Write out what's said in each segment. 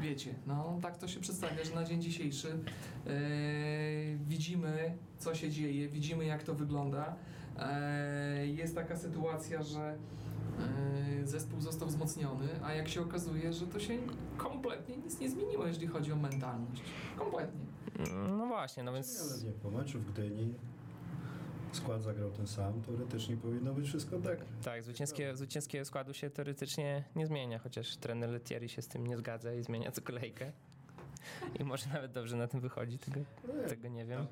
wiecie, no tak to się przedstawia, że na dzień dzisiejszy e, widzimy, co się dzieje, widzimy, jak to wygląda. E, jest taka sytuacja, że e, zespół został wzmocniony, a jak się okazuje, że to się kompletnie nic nie zmieniło, jeżeli chodzi o mentalność. Kompletnie. No właśnie, no więc... Ale nie, po meczu w Gdyni skład zagrał ten sam, teoretycznie powinno być wszystko tak. Tak, zwycięskie, zwycięskiego składu się teoretycznie nie zmienia, chociaż trener Letieri się z tym nie zgadza i zmienia co kolejkę. I może nawet dobrze na tym wychodzi, tego, tego nie wiem.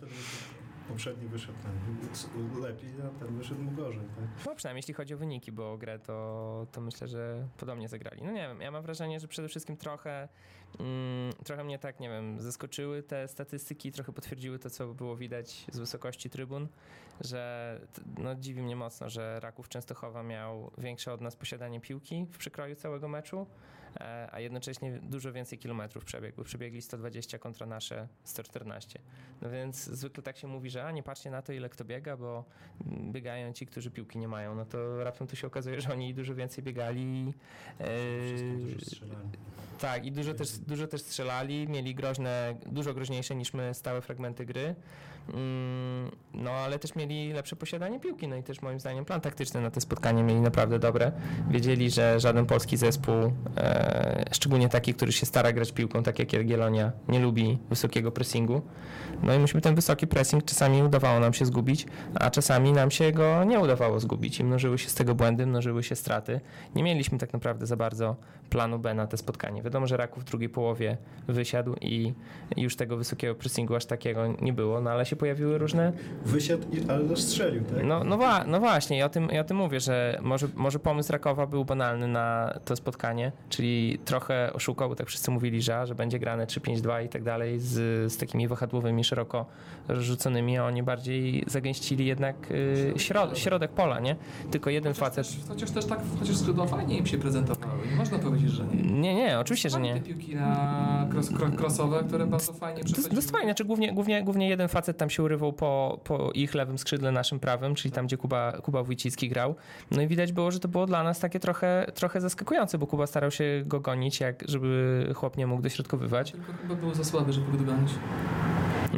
Poprzedni wyszedł ten lepiej, a ten wyszedł mu gorzej. Tak? No przynajmniej jeśli chodzi o wyniki, bo o grę to, to myślę, że podobnie zagrali. No nie wiem, ja mam wrażenie, że przede wszystkim trochę, mm, trochę mnie tak, nie wiem, zaskoczyły te statystyki, trochę potwierdziły to, co było widać z wysokości trybun, że no dziwi mnie mocno, że Raków Częstochowa miał większe od nas posiadanie piłki w przekroju całego meczu, a jednocześnie dużo więcej kilometrów przebiegł. Przebiegli 120 kontra nasze 114. No więc zwykle tak się mówi, że a nie patrzcie na to, ile kto biega, bo biegają ci, którzy piłki nie mają. No to raptem tu się okazuje, że oni dużo więcej biegali. e, którzy strzelali. tak, i dużo też, dużo też strzelali, mieli groźne, dużo groźniejsze niż my stałe fragmenty gry. Mm, No ale też mieli lepsze posiadanie piłki, no i też moim zdaniem plan taktyczny na te spotkanie mieli naprawdę dobre. Wiedzieli, że żaden polski zespół, e, szczególnie taki, który się stara grać piłką, tak jak Jagiellonia, nie lubi wysokiego pressingu. No i myśmy ten wysoki pressing czasami udawało nam się zgubić, a czasami nam się go nie udawało zgubić i mnożyły się z tego błędy, mnożyły się straty. Nie mieliśmy tak naprawdę za bardzo planu B na te spotkanie. Wiadomo, że Raków w drugiej połowie wysiadł i już tego wysokiego pressingu aż takiego nie było, no ale się pojawiły różne Wysiadł, i- ale też strzelił, tak? no, no, wa- no właśnie, ja o, tym, ja o tym mówię, że może, może pomysł Rakowa był banalny na to spotkanie, czyli trochę oszukał, bo tak wszyscy mówili, że, że będzie grane 3-5-2 i tak dalej z, z takimi wahadłowymi, szeroko rozrzuconymi, a oni bardziej zagęścili jednak y, środ- środek pola, nie? Tylko jeden Chociaż facet. też, chociaż też tak, chociaż skrzydła fajnie im się prezentowały. Nie można powiedzieć, że nie. Nie, nie, oczywiście, że nie. te piłki na cross, cross, crossowe, które bardzo fajnie jest, to jest fajne, znaczy głównie, głównie, głównie jeden facet tam się urywał po, po ich lewym skrzydle, naszym prawym, czyli tam, gdzie Kuba, Kuba Wójcicki grał. No i widać było, że to było dla nas takie trochę, trochę zaskakujące, bo Kuba starał się go gonić, jak żeby chłop nie mógł dośrodkowywać. Tylko chyba był za słaby, żeby go dogonić.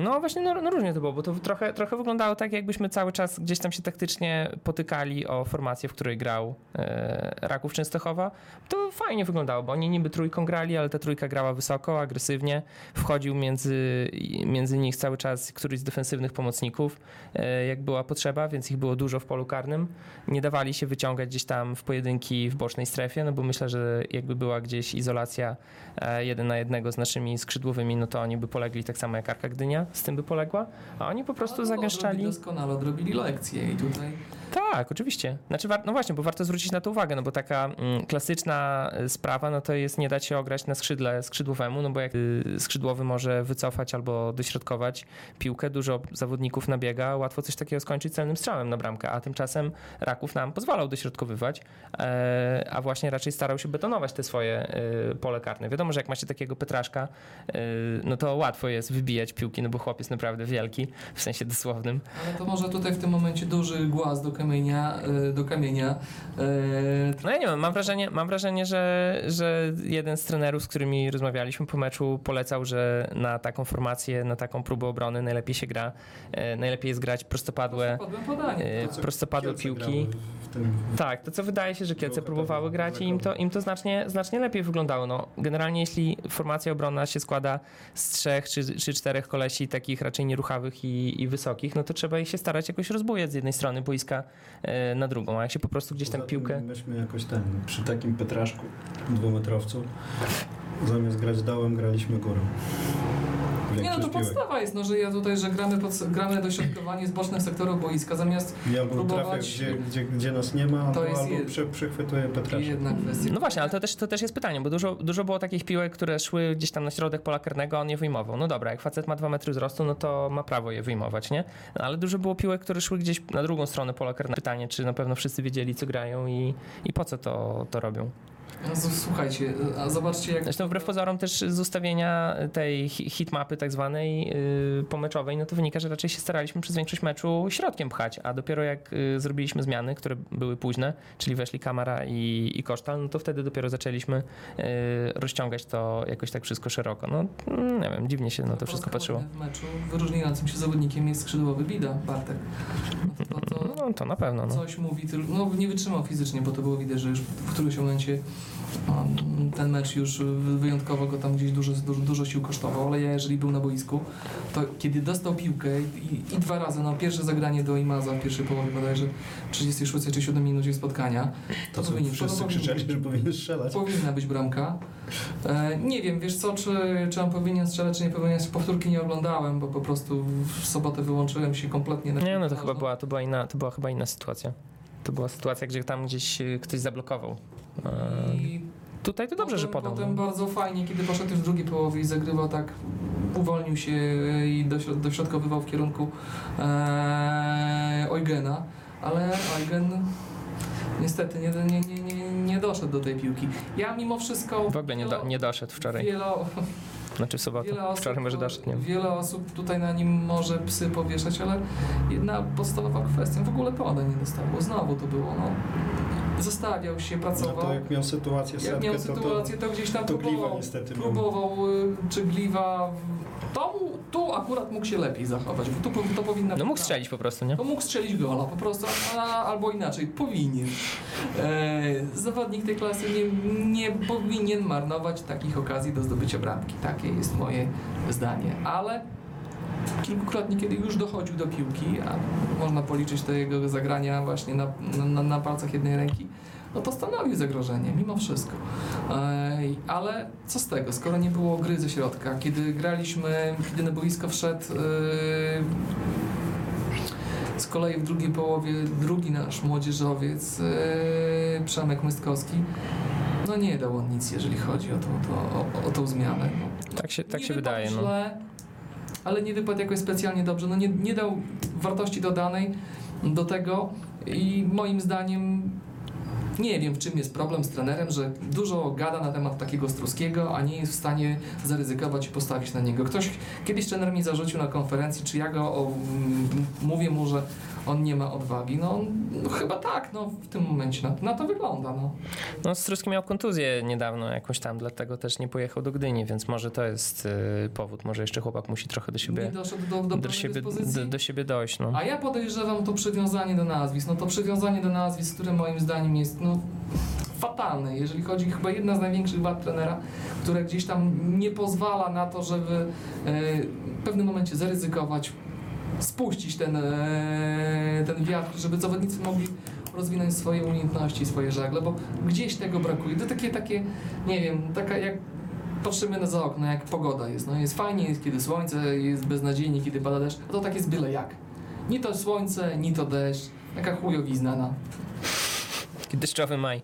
No właśnie, no, no różnie to było, bo to trochę, trochę wyglądało tak, jakbyśmy cały czas gdzieś tam się taktycznie potykali o formację, w której grał e, Raków Częstochowa. To fajnie wyglądało, bo oni niby trójką grali, ale ta trójka grała wysoko, agresywnie. Wchodził między, między nich cały czas któryś z defensywnych pomocników, e, jak była potrzeba, więc ich było dużo w polu karnym. Nie dawali się wyciągać gdzieś tam w pojedynki w bocznej strefie, no bo myślę, że jakby była gdzieś izolacja e, jeden na jednego z naszymi skrzydłowymi, no to oni by polegli tak samo jak Arka Gdynia, z tym by poległa, a oni po prostu no, zagęszczali. Doskonale odrobili lekcje i tutaj Tak, oczywiście. Znaczy, no właśnie, bo warto zwrócić na to uwagę, no bo taka mm, klasyczna y, sprawa, no to jest nie dać się ograć na skrzydle skrzydłowemu, no bo jak y, skrzydłowy może wycofać albo dośrodkować piłkę, dużo zawodników nabiega, łatwo coś takiego skończyć celnym strzałem na bramkę, a tymczasem Raków nam pozwalał dośrodkowywać, e, a właśnie raczej starał się betonować te swoje y, pole karne. Wiadomo, że jak macie takiego Petraszka, y, no to łatwo jest wybijać piłki, no bo chłop jest naprawdę wielki, w sensie dosłownym. Ale to może tutaj w tym momencie duży głaz do kamienia, e, do kamienia. e, No ja nie wiem, mam wrażenie, mam wrażenie że, że jeden z trenerów, z którymi rozmawialiśmy po meczu, polecał, że na taką formację, na taką próbę obrony najlepiej się gra, e, najleej jest grać prostopadłe, podanie. To, prostopadłe piłki. Tak, to co wydaje się, że Kielce próbowały grać i im to, im to znacznie, znacznie lepiej wyglądało. No, generalnie jeśli formacja obronna się składa z trzech czy, czy czterech kolesi takich raczej nieruchawych i, i wysokich, no to trzeba ich się starać jakoś rozbujać z jednej strony boiska e, na drugą, a jak się po prostu gdzieś tam piłkę... Myśmy jakoś ten, przy takim Petraszku, dwumetrowcu, zamiast grać dołem, graliśmy górą. Nie no, to piłek. podstawa jest, no, że ja tutaj, że gramy, pod, gramy dośrodkowanie z bocznych sektorów boiska, zamiast Ja trafię, próbować- gdzie, gdzie, gdzie nas nie ma, To albo, jest albo prze, przechwytuję Petraszka. jedna kwestia. No właśnie, ale to też, to też jest pytanie, bo dużo, dużo było takich piłek, które szły gdzieś tam na środek pola karnego, a on je wyjmował. No dobra, jak facet ma 2 metry wzrostu, no to ma prawo je wyjmować, nie? No, ale dużo było piłek, które szły gdzieś na drugą stronę pola karnego. Pytanie, czy na pewno wszyscy wiedzieli, co grają i, i po co to, to robią. No, słuchajcie, a zobaczcie jak... Zresztą wbrew pozorom też z ustawienia tej hi- hitmapy tak zwanej yy, pomeczowej, no to wynika, że raczej się staraliśmy przez większość meczu środkiem pchać, a dopiero jak y, zrobiliśmy zmiany, które były późne, czyli weszli Kamara i, i Kosztal, no to wtedy dopiero zaczęliśmy y, rozciągać to jakoś tak wszystko szeroko. No mm, nie wiem, dziwnie się na to wszystko patrzyło. W meczu wyróżniającym się zawodnikiem jest skrzydłowy Bida, Bartek. No to, to, No to na pewno. No. coś mówi, no nie wytrzymał fizycznie, bo to było widać, że już w którymś momencie ten mecz już wyjątkowo go tam gdzieś dużo, dużo, dużo sił kosztował, ale ja jeżeli był na boisku, to kiedy dostał piłkę i, i dwa razy, no pierwsze zagranie do Imaza w pierwszej połowie bodajże 36 czy 7 minucie spotkania, To co powinien- wszyscy powinien- krzyczeli, że powinien strzelać. Powinna być bramka. E, nie wiem, wiesz co, czy, czy on powinien strzelać, czy nie powinien. Powtórki nie oglądałem, bo po prostu w sobotę wyłączyłem się kompletnie na Nie, no to chyba była, to była, inna, to była chyba inna sytuacja. To była sytuacja, gdzie tam gdzieś y, ktoś zablokował. E, I Tutaj to dobrze, że potem, podał. Potem no. bardzo fajnie, kiedy poszedł już w drugiej połowie i zagrywał tak, uwolnił się i dośrod- dośrodkowywał w kierunku e, Eugena, ale Eugen niestety nie, nie, nie, nie, nie doszedł do tej piłki. Ja mimo wszystko... W ogóle nie, do, nie doszedł wczoraj. Wielo, Znaczy w sobotę. Wiele osób, Wczoraj może doszedł, nie. Wiele osób tutaj na nim może psy powieszać, ale jedna podstawowa kwestia, w ogóle poda nie dostało. Znowu to było, no. Zostawiał się, No pracował. to jak miał sytuację jak setkę, miał to, to, sytuację, to, gdzieś tam to Gliwa próbował, niestety miał. próbował y, czy Gliwa... To, tu akurat mógł się lepiej zachować, bo tu, to powinna No być mógł bramka. strzelić po prostu, nie? To mógł strzelić gola, po prostu, a, albo inaczej, powinien. E, zawodnik tej klasy nie, nie powinien marnować takich okazji do zdobycia bramki. Takie jest moje zdanie, ale kilkukrotnie, kiedy już dochodził do piłki, a można policzyć te jego zagrania właśnie na, na, na palcach jednej ręki, no to stanowił zagrożenie, mimo wszystko. Ale co z tego, skoro nie było gry ze środka, kiedy graliśmy, kiedy na boisko wszedł z kolei w drugiej połowie drugi nasz młodzieżowiec, Przemek Mystkowski, no nie dał on nic, jeżeli chodzi o tą, to, o, o tą zmianę. No, Tak się, tak się wydaje. No. Ale nie wypadł jakoś specjalnie dobrze. No nie, nie dał wartości dodanej do tego i moim zdaniem nie wiem, w czym jest problem z trenerem, że dużo gada na temat takiego Struskiego, a nie jest w stanie zaryzykować i postawić na niego. Ktoś kiedyś trener mi zarzucił na konferencji, czy ja go o, mówię mu, że on nie ma odwagi. No, no chyba tak, no w tym momencie na, na to wygląda. No. No, Struski miał kontuzję niedawno jakąś tam, dlatego też nie pojechał do Gdyni, więc może to jest y, powód. Może jeszcze chłopak musi trochę do Nie siebie, doszedł do, do, do, siebie, do, do siebie dojść. No. A ja podejrzewam to przywiązanie do nazwisk. No to przywiązanie do nazwisk, które moim zdaniem jest no, fatalne, jeżeli chodzi chyba jedna z największych wad trenera, które gdzieś tam nie pozwala na to, żeby e, w pewnym momencie zaryzykować, spuścić ten, e, ten wiatr, żeby zawodnicy mogli rozwinąć swoje umiejętności, swoje żagle, bo gdzieś tego brakuje. To takie, takie nie wiem, taka jak patrzymy na za okno, jak pogoda jest. No jest fajnie, jest kiedy słońce, jest beznadziejnie, kiedy pada deszcz, a to tak jest byle jak. Ni to słońce, ni to deszcz. Taka chujowizna, no. Taki deszczowy maj.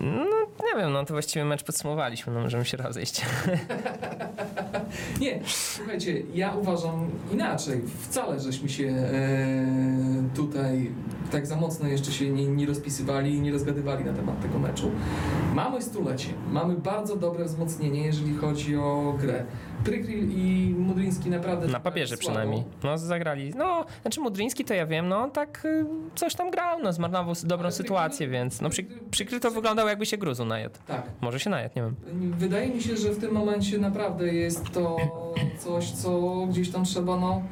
No, nie wiem, no to właściwie mecz podsumowaliśmy, no możemy się rozejść. Nie, słuchajcie, ja uważam inaczej. Wcale żeśmy się e, tutaj tak za mocno jeszcze się nie, nie rozpisywali i nie rozgadywali na temat tego meczu. Mamy stulecie, mamy bardzo dobre wzmocnienie, jeżeli chodzi o grę. Prykryl i Mudryński naprawdę... Na papierze słabo. przynajmniej. No, zagrali. No, znaczy Mudryński to ja wiem, no tak y, coś tam grał, no zmarnował dobrą Ale sytuację, Prykryl- więc no przy, przykryto wyglądał jakby się gruzu najadł. Tak. Może się najadł, nie wiem. Wydaje mi się, że w tym momencie naprawdę jest to coś, co gdzieś tam trzeba, no...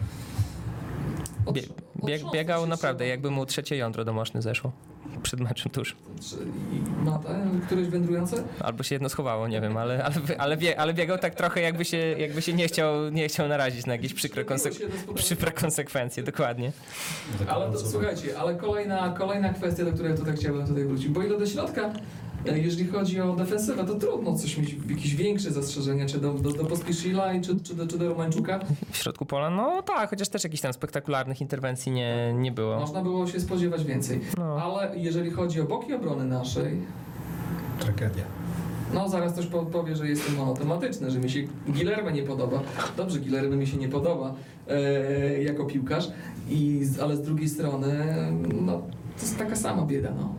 od- Bie, bieg, biegał naprawdę, trzeba. jakby mu trzecie jądro do moszny zeszło. Przed meczem tuż. Czyli ma któreś wędrujące? Albo się jedno schowało, nie wiem, ale, ale, ale, bie, ale biegał tak trochę, jakby się, jakby się nie, chciał, nie chciał narazić na jakieś przykre, konsek- przykre konsekwencje, dokładnie. Ale to, słuchajcie, ale kolejna, kolejna kwestia, do której tutaj chciałbym tutaj wrócić, bo ile do środka, jeżeli chodzi o defensywę, to trudno coś mieć, jakieś większe zastrzeżenia, czy do, do, do Pospieszila, i czy, czy, do, czy do Romańczuka. W środku pola, no tak, chociaż też jakichś tam spektakularnych interwencji nie, nie było. Można było się spodziewać więcej. No. Ale jeżeli chodzi o boki obrony naszej, Tragedia. no zaraz ktoś po- powie, że jestem monotematyczny, że mi się Gilerme nie podoba. Dobrze, Gilerme mi się nie podoba e, jako piłkarz, i, ale z drugiej strony, no to jest taka sama bieda, no.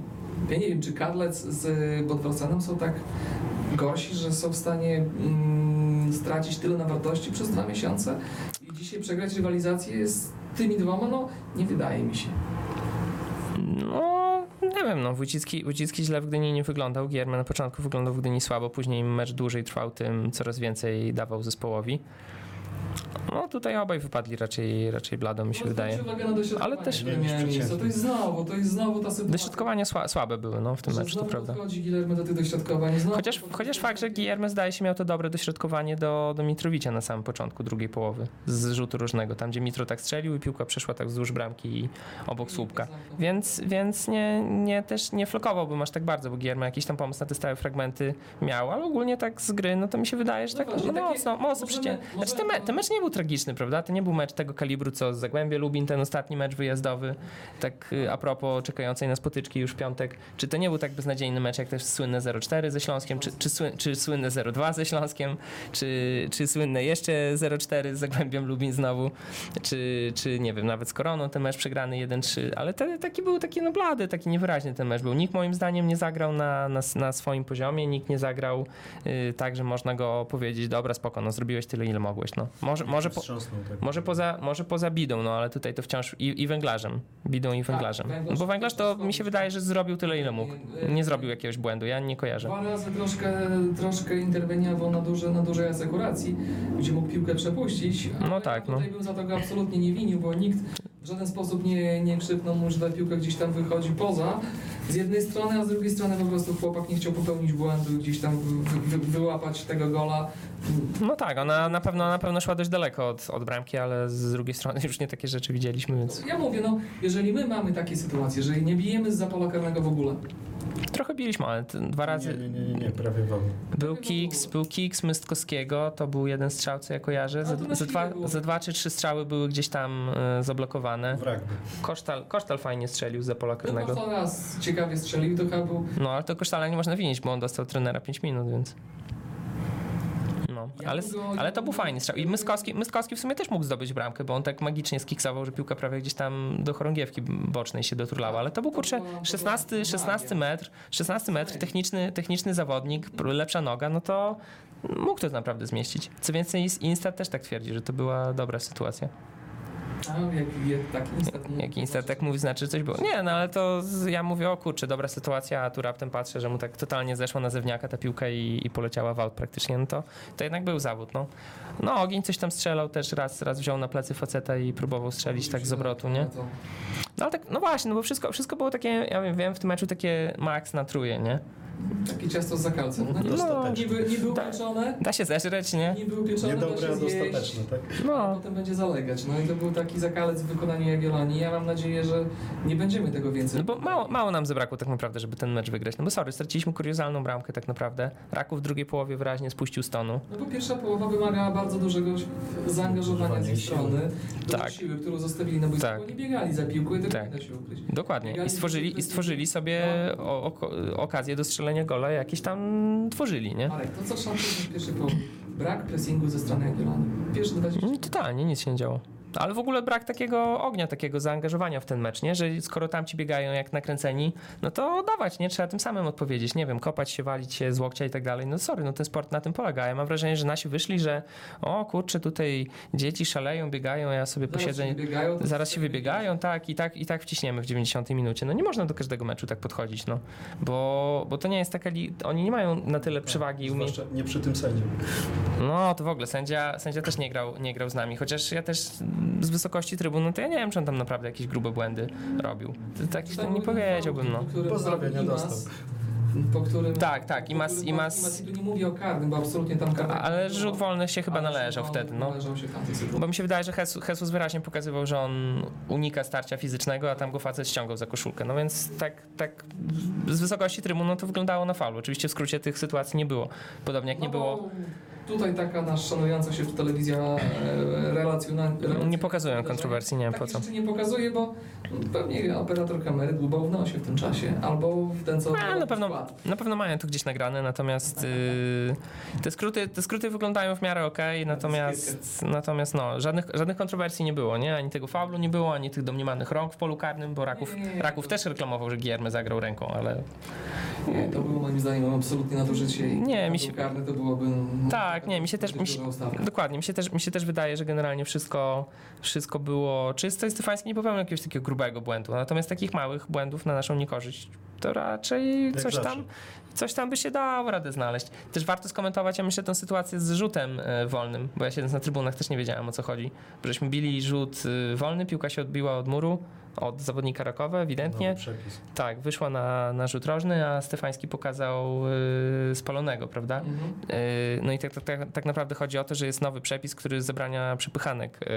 Ja nie wiem, czy Kadlec z Bodwarcenem są tak gorsi, że są w stanie mm, stracić tyle na wartości przez dwa miesiące i dzisiaj przegrać rywalizację z tymi dwoma, no nie wydaje mi się. No, nie wiem, no, Wójcicki, Wójcicki źle w Gdyni nie wyglądał. Gierme na początku wyglądał w Gdyni słabo, później mecz dłużej trwał, tym coraz więcej dawał zespołowi. No, tutaj obaj wypadli raczej, raczej blado, mi się wydaje. Ale też- Nie, niż miejsce. To jest znowu, to jest znowu ta sytuacja. Dośrodkowania sła, słabe były no, w tym meczu, to prawda. podchodzi Guillermo do tych dośrodkowań. Znowu Chociaż, chociaż fakt, że Guillermo zdaje się miał to dobre dośrodkowanie do, do Mitrowicza na samym początku drugiej połowy z rzutu różnego, tam gdzie Mitro tak strzelił i piłka przeszła tak wzdłuż bramki i obok słupka. Więc, więc nie, nie, też nie flokowałbym aż tak bardzo, bo Guillermo jakiś tam pomysł na te stałe fragmenty miał, ale ogólnie tak z gry, no to mi się wydaje, że No tak właśnie, no, mocno, mocno przycię... Znaczy możemy- me, ten mecz nie był tragiczny, prawda? To nie był mecz tego kalibru, co z Zagłębia Lubin, ten ostatni mecz wyjazdowy, tak y, a propos czekającej na spotyczki już w piątek. Czy to nie był tak beznadziejny mecz, jak też słynne 0-4 ze Śląskiem, czy, czy, sły, czy słynne 0-2 ze Śląskiem, czy, czy słynne jeszcze 0-4 z Zagłębiem Lubin znowu, czy, czy nie wiem, nawet z Koroną ten mecz przegrany 1-3, ale te, taki był taki no blady, taki niewyraźny ten mecz był. Nikt moim zdaniem nie zagrał na, na, na swoim poziomie, nikt nie zagrał y, tak, że można go powiedzieć, dobra, spoko, no zrobiłeś tyle, ile mogłeś. No. Może, może, po, tak. może, poza, może poza bidą, no ale tutaj to wciąż i, i węglarzem. Bidą i węglarzem. węglarz- Bo węglarz to mi się wydaje, że zrobił tyle, ile mógł. Nie zrobił jakiegoś błędu, ja nie kojarzę. Dwa razy troszkę, troszkę interweniował na, duże, na dużej asekuracji, gdzie mógł piłkę przepuścić. ale No tak, Tutaj bym za to go absolutnie nie winił, bo nikt w żaden sposób nie, nie krzyknął mu, że ta piłka gdzieś tam wychodzi poza. Z jednej strony, a z drugiej strony po prostu chłopak nie chciał popełnić błędu, gdzieś tam wy, wy, wyłapać tego gola. No tak, ona na pewno, na pewno szła dość daleko od, od bramki, ale z drugiej strony już nie takie rzeczy widzieliśmy, więc Ja mówię, no, jeżeli my mamy takie sytuacje, że nie bijemy z zapola karnego w ogóle, trochę biliśmy, ale dwa razy Nie, nie, nie, nie, nie prawie w ogóle. był kiks, był kiks Mystkowskiego, to był jeden strzał, co ja kojarzę. Ze, dwa, ze dwa czy trzy strzały były gdzieś tam e, zablokowane. Kosztal, Kosztal fajnie strzelił za pola no karnego. to raz ciekawie strzelił, to chyba był No, ale to Kosztala nie można winić, bo on dostał trenera 5 minut, więc... No, ale, ale to był fajny strzał. I Myskowski, Myskowski w sumie też mógł zdobyć bramkę, bo on tak magicznie skiksował, że piłka prawie gdzieś tam do chorągiewki bocznej się doturlała. Ale to był, kurczę, 16, 16 metr, 16 metr, techniczny, techniczny zawodnik, lepsza noga, no to mógł to naprawdę zmieścić. Co więcej, Instat też tak twierdzi, że to była dobra sytuacja. A, jak, taki instant mówi, Jak Instat tak mówi, znaczy coś było. Nie, no ale to ja mówię, o kurczę, dobra sytuacja, a tu raptem patrzę, że mu tak totalnie zeszła na zewniaka ta piłka i, i poleciała w aut praktycznie, no to, to jednak był zawód, no. No, Ogień coś tam strzelał też, raz, raz wziął na plecy faceta i próbował strzelić tak z obrotu, nie? To- No ale tak, no właśnie, no bo wszystko, wszystko było takie, ja wiem, wiem, w tym meczu takie max na truje, nie? Takie ciasto z zakalcem. No, Dostateczne. niby, niby Tak. upieczone, Da się zeżreć, nie? niby upieczone, da Niedobre, się a zjeść, dostateczne, tak? a No. potem będzie zalegać. No i to był taki zakalec w wykonaniu Jagiellonii. Ja mam nadzieję, że nie będziemy tego więcej. No bo mało, mało nam zabrakło tak naprawdę, żeby ten mecz wygrać. No bo sorry, straciliśmy kuriozalną bramkę tak naprawdę. Raków w drugiej połowie wyraźnie spuścił stonu. No bo pierwsza połowa wymagała bardzo dużego zaangażowania z ich strony. Do Tak. siły, którą zostawili na boisku. Tak. Oni biegali za piłką i tego Tak. nie da się ukryć. Dokładnie. I stworzyli, i stworzyli sobie No. o, oko- okazję do strzelenia gola, jakieś tam tworzyli, nie? Ale to co pierwszej połowie. Brak pressingu ze strony. Pierwsze 20 Mm, Totalnie, nic się nie działo. Ale w ogóle brak takiego ognia, takiego zaangażowania w ten mecz, nie? Że skoro tam ci biegają jak nakręceni, no to dawać, nie? Trzeba tym samym odpowiedzieć. Nie wiem, kopać się, walić się z łokcia i tak dalej. No sorry, no ten sport na tym polega. Ja mam wrażenie, że nasi wyszli, że o kurczę, tutaj dzieci szaleją, biegają, ja sobie Zaraz posiedzę... się wybiegają, to Zaraz się wybiegają, tak, i tak, i tak wciśniemy w 90 minucie. No nie można do każdego meczu tak podchodzić, no. Bo, bo to nie jest taka. Li... Oni nie mają na tyle przewagi i umiejętności. Zwłaszcza nie przy tym sędziu. No to w ogóle sędzia, sędzia też nie grał, nie grał z nami, chociaż ja też z wysokości trybun, no to ja nie wiem, czy on tam naprawdę jakieś grube błędy robił. To tak Tam to nie powiedziałbym, no. Pozdrowienia dostał. Po którym, Tak, tak, Imas- Imas, i tu nie mówię o karnym, bo absolutnie tam Ale rzut wolny się chyba należał wtedy, no. Należał się. Bo mi się wydaje, że Jesus, wyraźnie pokazywał, że on unika starcia fizycznego, a tam go facet ściągał za koszulkę. No więc tak, tak z wysokości trybun no to wyglądało na falu. Oczywiście w skrócie tych sytuacji nie było. Podobnie jak nie No było bo tutaj taka nasza szanująca się telewizja e, relacjona... Nie pokazują kontrowersji, nie wiem po Takich co. nie pokazuje, bo pewnie operator kamery dłubał w nosie w tym czasie, albo w ten, co... A, na pewno, skład. na pewno mają to gdzieś nagrane, natomiast yy, te, skróty, te skróty wyglądają w miarę okej, natomiast, natomiast no, żadnych, żadnych kontrowersji nie było, nie? Ani tego faulu nie było, ani tych domniemanych rąk w polu karnym, bo Raków, Nie, nie, nie, Raków też reklamował, że Giermy zagrał ręką, ale Nie, to było moim zdaniem absolutnie nadużycie Nie, mi się- karny to byłoby... Tak, nie, mi się też- mi się-. Dokładnie, mi się, też, mi się też wydaje, że generalnie wszystko, wszystko było czyste i Stefański nie popełnił jakiegoś takiego grubego błędu. Natomiast takich małych błędów na naszą niekorzyść to raczej coś tam, coś tam by się dało radę znaleźć. Też warto skomentować, ja myślę, tę sytuację z rzutem e, wolnym, bo ja siedząc na trybunach też nie wiedziałem o co chodzi. Żeśmy bili rzut e, wolny, piłka się odbiła od muru, od zawodnika Rakowa, ewidentnie. Tak, wyszła na, na rzut rożny, a Stefański pokazał y, spalonego, prawda? Mhm. Y, No i tak, tak, tak, tak naprawdę chodzi o to, że jest nowy przepis, który zabrania przepychanek y,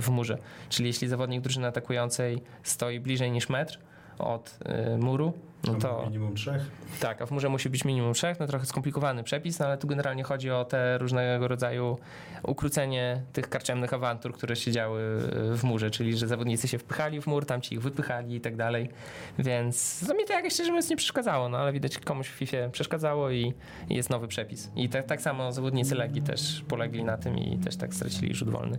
w murze. Czyli jeśli zawodnik drużyny atakującej stoi bliżej niż metr od y, muru, no Tam to Minimum trzech. tak, a w murze musi być minimum trzech, no trochę skomplikowany przepis, no ale tu generalnie chodzi o te różnego rodzaju ukrócenie tych karczemnych awantur, które się działy y, w murze, czyli że zawodnicy się wpychali w mur, tamci ich wypychali i tak dalej, więc no mi to jakoś szczerze mówiąc nie przeszkadzało, no ale widać komuś w FIFA przeszkadzało i, i jest nowy przepis. I tak, tak samo zawodnicy Legii też polegli na tym i też tak stracili rzut wolny.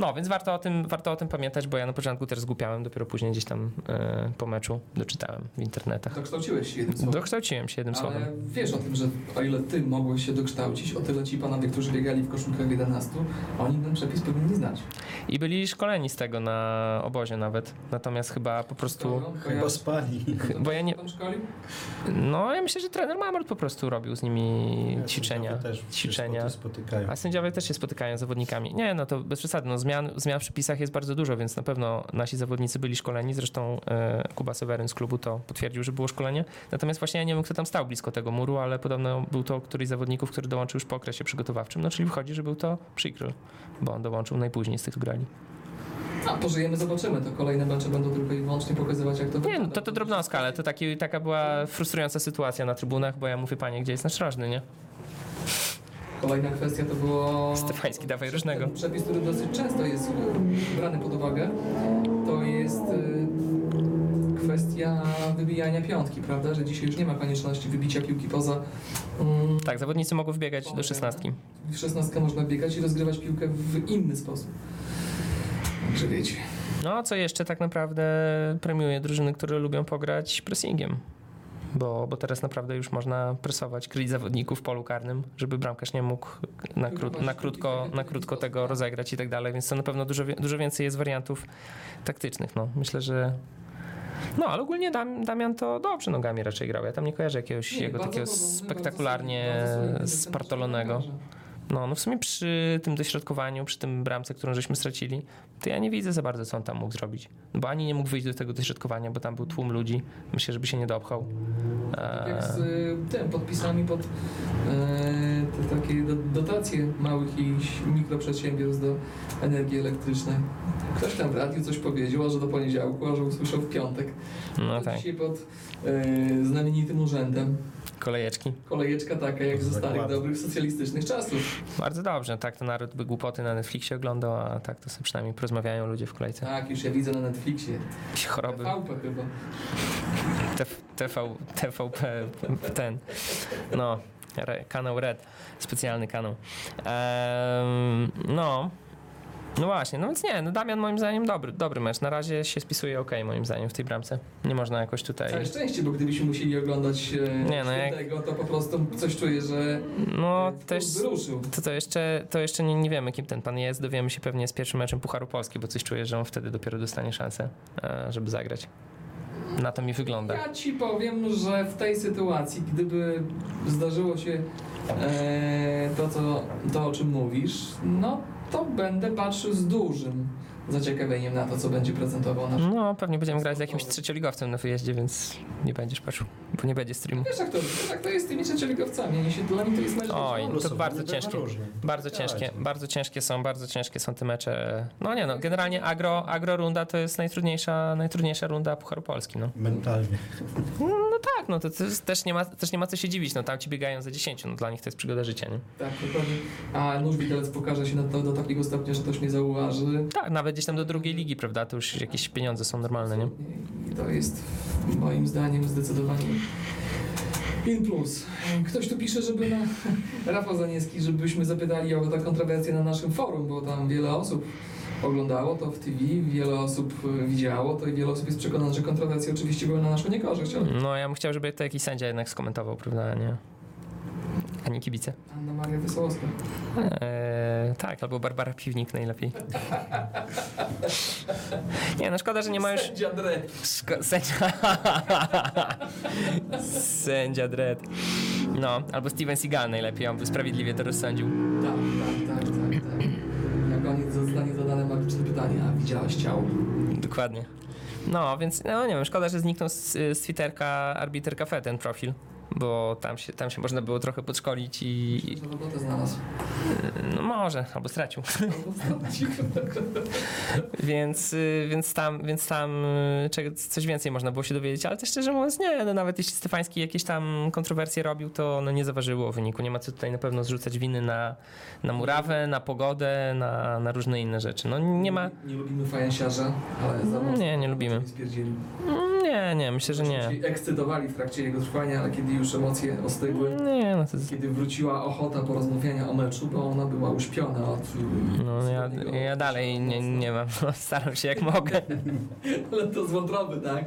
No, więc warto o, tym, warto o tym pamiętać, bo ja na początku też zgłupiałem, dopiero później gdzieś tam e, po meczu doczytałem w internetach. Dokształciłeś się jednym słowem. Dokształciłem się jednym słowem. Ale wiesz o tym, że o ile ty mogłeś się dokształcić, o tyle ci panowie, którzy biegali w koszulkach 11, oni ten przepis powinni znać. I byli szkoleni z tego na obozie nawet. Natomiast chyba po prostu. Ja- Chyba spali. Bo ja nie. Tam szkolił? No, ja myślę, że trener Mamert po prostu robił z nimi ćwiczenia. Też się ćwiczenia. spoty- spotykają. A sędziowie też się spotykają z zawodnikami. Nie, no to bez przesady. No, zmian, zmian w przepisach jest bardzo dużo, więc na pewno nasi zawodnicy byli szkoleni. Zresztą e, Kuba Seweryn z klubu to potwierdził, że było szkolenie. Natomiast właśnie ja nie wiem, kto tam stał blisko tego muru, ale podobno był to któryś z zawodników, który dołączył już po okresie przygotowawczym. No czyli wychodzi, że był to przykry, bo on dołączył najpóźniej z tych, grali. A, pożyjemy, zobaczymy. To kolejne mecze będą tylko i wyłącznie pokazywać, jak to Nie, no wygląda. to, to drobnostka, ale to taki, taka była frustrująca sytuacja na trybunach, bo ja mówię, panie, gdzie jest nasz rożny, nie? Kolejna kwestia to było... Stefański, dawaj różnego. Przepis, który dosyć często jest y, brany pod uwagę, to jest y, kwestia wybijania piątki, prawda? Że dzisiaj już nie ma konieczności wybicia piłki poza... Mm, Tak, zawodnicy mogą wbiegać do szesnastki. w szesnastkę można biegać i rozgrywać piłkę w inny sposób. Także wiecie. No, co jeszcze tak naprawdę premiuje drużyny, które lubią pograć pressingiem. Bo, bo teraz naprawdę już można presować, kryć zawodników w polu karnym, żeby bramkarz nie mógł na, krót, na, krótko, na krótko tego rozegrać i tak dalej, więc to na pewno dużo, dużo więcej jest wariantów taktycznych. No. Myślę, że no, ale ogólnie Dam, Damian to dobrze nogami raczej grał. Ja tam nie kojarzę jakiegoś Nie, jego takiego spektakularnie spartolonego. No, no w sumie przy tym dośrodkowaniu, przy tym bramce, którą żeśmy stracili, to ja nie widzę za bardzo, co on tam mógł zrobić. No Bo ani nie mógł wyjść do tego dośrodkowania, bo tam był tłum ludzi. Myślę, żeby się nie dopchał. Tak jak z Eee, y, tym, podpisami pod e, te takie do, dotacje małych i mikroprzedsiębiorstw do energii elektrycznej. Ktoś tam w radiu coś powiedział, a że do poniedziałku, a że usłyszał w piątek. no tak, Dzisiaj pod e, znamienitym urzędem. Kolejeczki. Kolejeczka taka jak ze starych, dobrych socjalistycznych czasów. Bardzo dobrze, tak to naród by głupoty na Netflixie oglądał, a tak to sobie przynajmniej porozmawiają ludzie w kolejce. Tak, już ja widzę na Netflixie. Jakieś choroby. TVP chyba. TF, TV, TVP, ten, no, re, kanał Red, specjalny kanał. Ehm, no, no właśnie, no więc nie, no Damian moim zdaniem dobry, dobry mecz. Na razie się spisuje ok moim zdaniem w tej bramce. Nie można jakoś tutaj... Całe szczęście, bo gdybyśmy musieli oglądać e, Nie, no jak- tego, to po prostu coś czuję, że No, e, też... To, to jeszcze, to jeszcze nie, nie wiemy, kim ten pan jest. Dowiemy się pewnie z pierwszym meczem Pucharu Polski, bo coś czuję, że on wtedy dopiero dostanie szansę, e, żeby zagrać. Na to mi wygląda. Ja ci powiem, że w tej sytuacji, gdyby zdarzyło się e, to, co, to, o czym mówisz, no to będę patrzył z dużym zaciekawieniem na to, co będzie prezentował nasz. No, pewnie będziemy grać z jakimś trzecioligowcem na wyjeździe, więc nie będziesz patrzył, bo nie będzie streamu. Wiesz, jak to, wiesz, jak to jest z tymi trzecioligowcami? Oni się, dla nich to jest mecz Oj, to bardzo ciężkie. Bardzo Tak. ciężkie, bardzo ciężkie są, bardzo ciężkie są te mecze. No nie no, generalnie agro, agro runda to jest najtrudniejsza, najtrudniejsza runda Pucharu Polski, no. Mentalnie. No tak, no to, to też, nie ma, też nie ma co się dziwić, no tam ci biegają za 10, no dla nich to jest przygoda życia, nie? Tak, dokładnie. A nóż widelec pokaże się na to do takiego stopnia, że ktoś nie zauważy. Tak, nawet gdzieś tam do drugiej ligi, prawda, to już jakieś pieniądze są normalne, nie? I to jest moim zdaniem zdecydowanie in plus. Ktoś tu pisze, żeby na Rafał Zanieski, żebyśmy zapytali o tę kontrowersję na naszym forum, bo tam wiele osób oglądało to w TV, wiele osób e, widziało to i wiele osób jest przekonanych, że kontrowersje oczywiście były na naszą niekorzyść. ale No ja bym chciał, żeby to jakiś sędzia jednak skomentował, prawda, nie? A nie kibice. Anna Maria Wesołowska. Eee, tak, albo Barbara Piwnik najlepiej. Nie, no szkoda, że nie ma już... Sędzia Dre. Szko- sędzia... Sędzia Dredd. No, albo Steven Seagal najlepiej, on by sprawiedliwie to rozsądził. Tak, tak, tak, tak, tak. Na koniec zostanie zadane magiczne pytanie, a widziałaś ciało? Dokładnie. No, więc no nie wiem, szkoda, że zniknął z, z Twitterka Arbiter Cafe ten profil, bo tam się, tam się można było trochę podszkolić i... i Że robotę znalazł. no może, albo stracił. Więc, y, więc tam, więc tam y, coś więcej można było się dowiedzieć, ale też szczerze mówiąc nie, no nawet jeśli Stefański jakieś tam kontrowersje robił, to no nie zaważyło wyniku. Nie ma co tutaj na pewno zrzucać winy na, na murawę, na pogodę, na, na różne inne rzeczy. No nie ma, Nie lubimy fajansiarza, ale za mocno. Nie, nie lubimy. Nie, nie, myślę, że nie. Się ekscytowali w trakcie jego trwania, ale kiedy już emocje ostygły, Nie, no to jest, kiedy wróciła ochota porozmawiania o meczu, bo ona była uśpiona od... no ja, ja dalej nie, nie mam, no, staram się jak mogę. Ale to z wątroby, tak?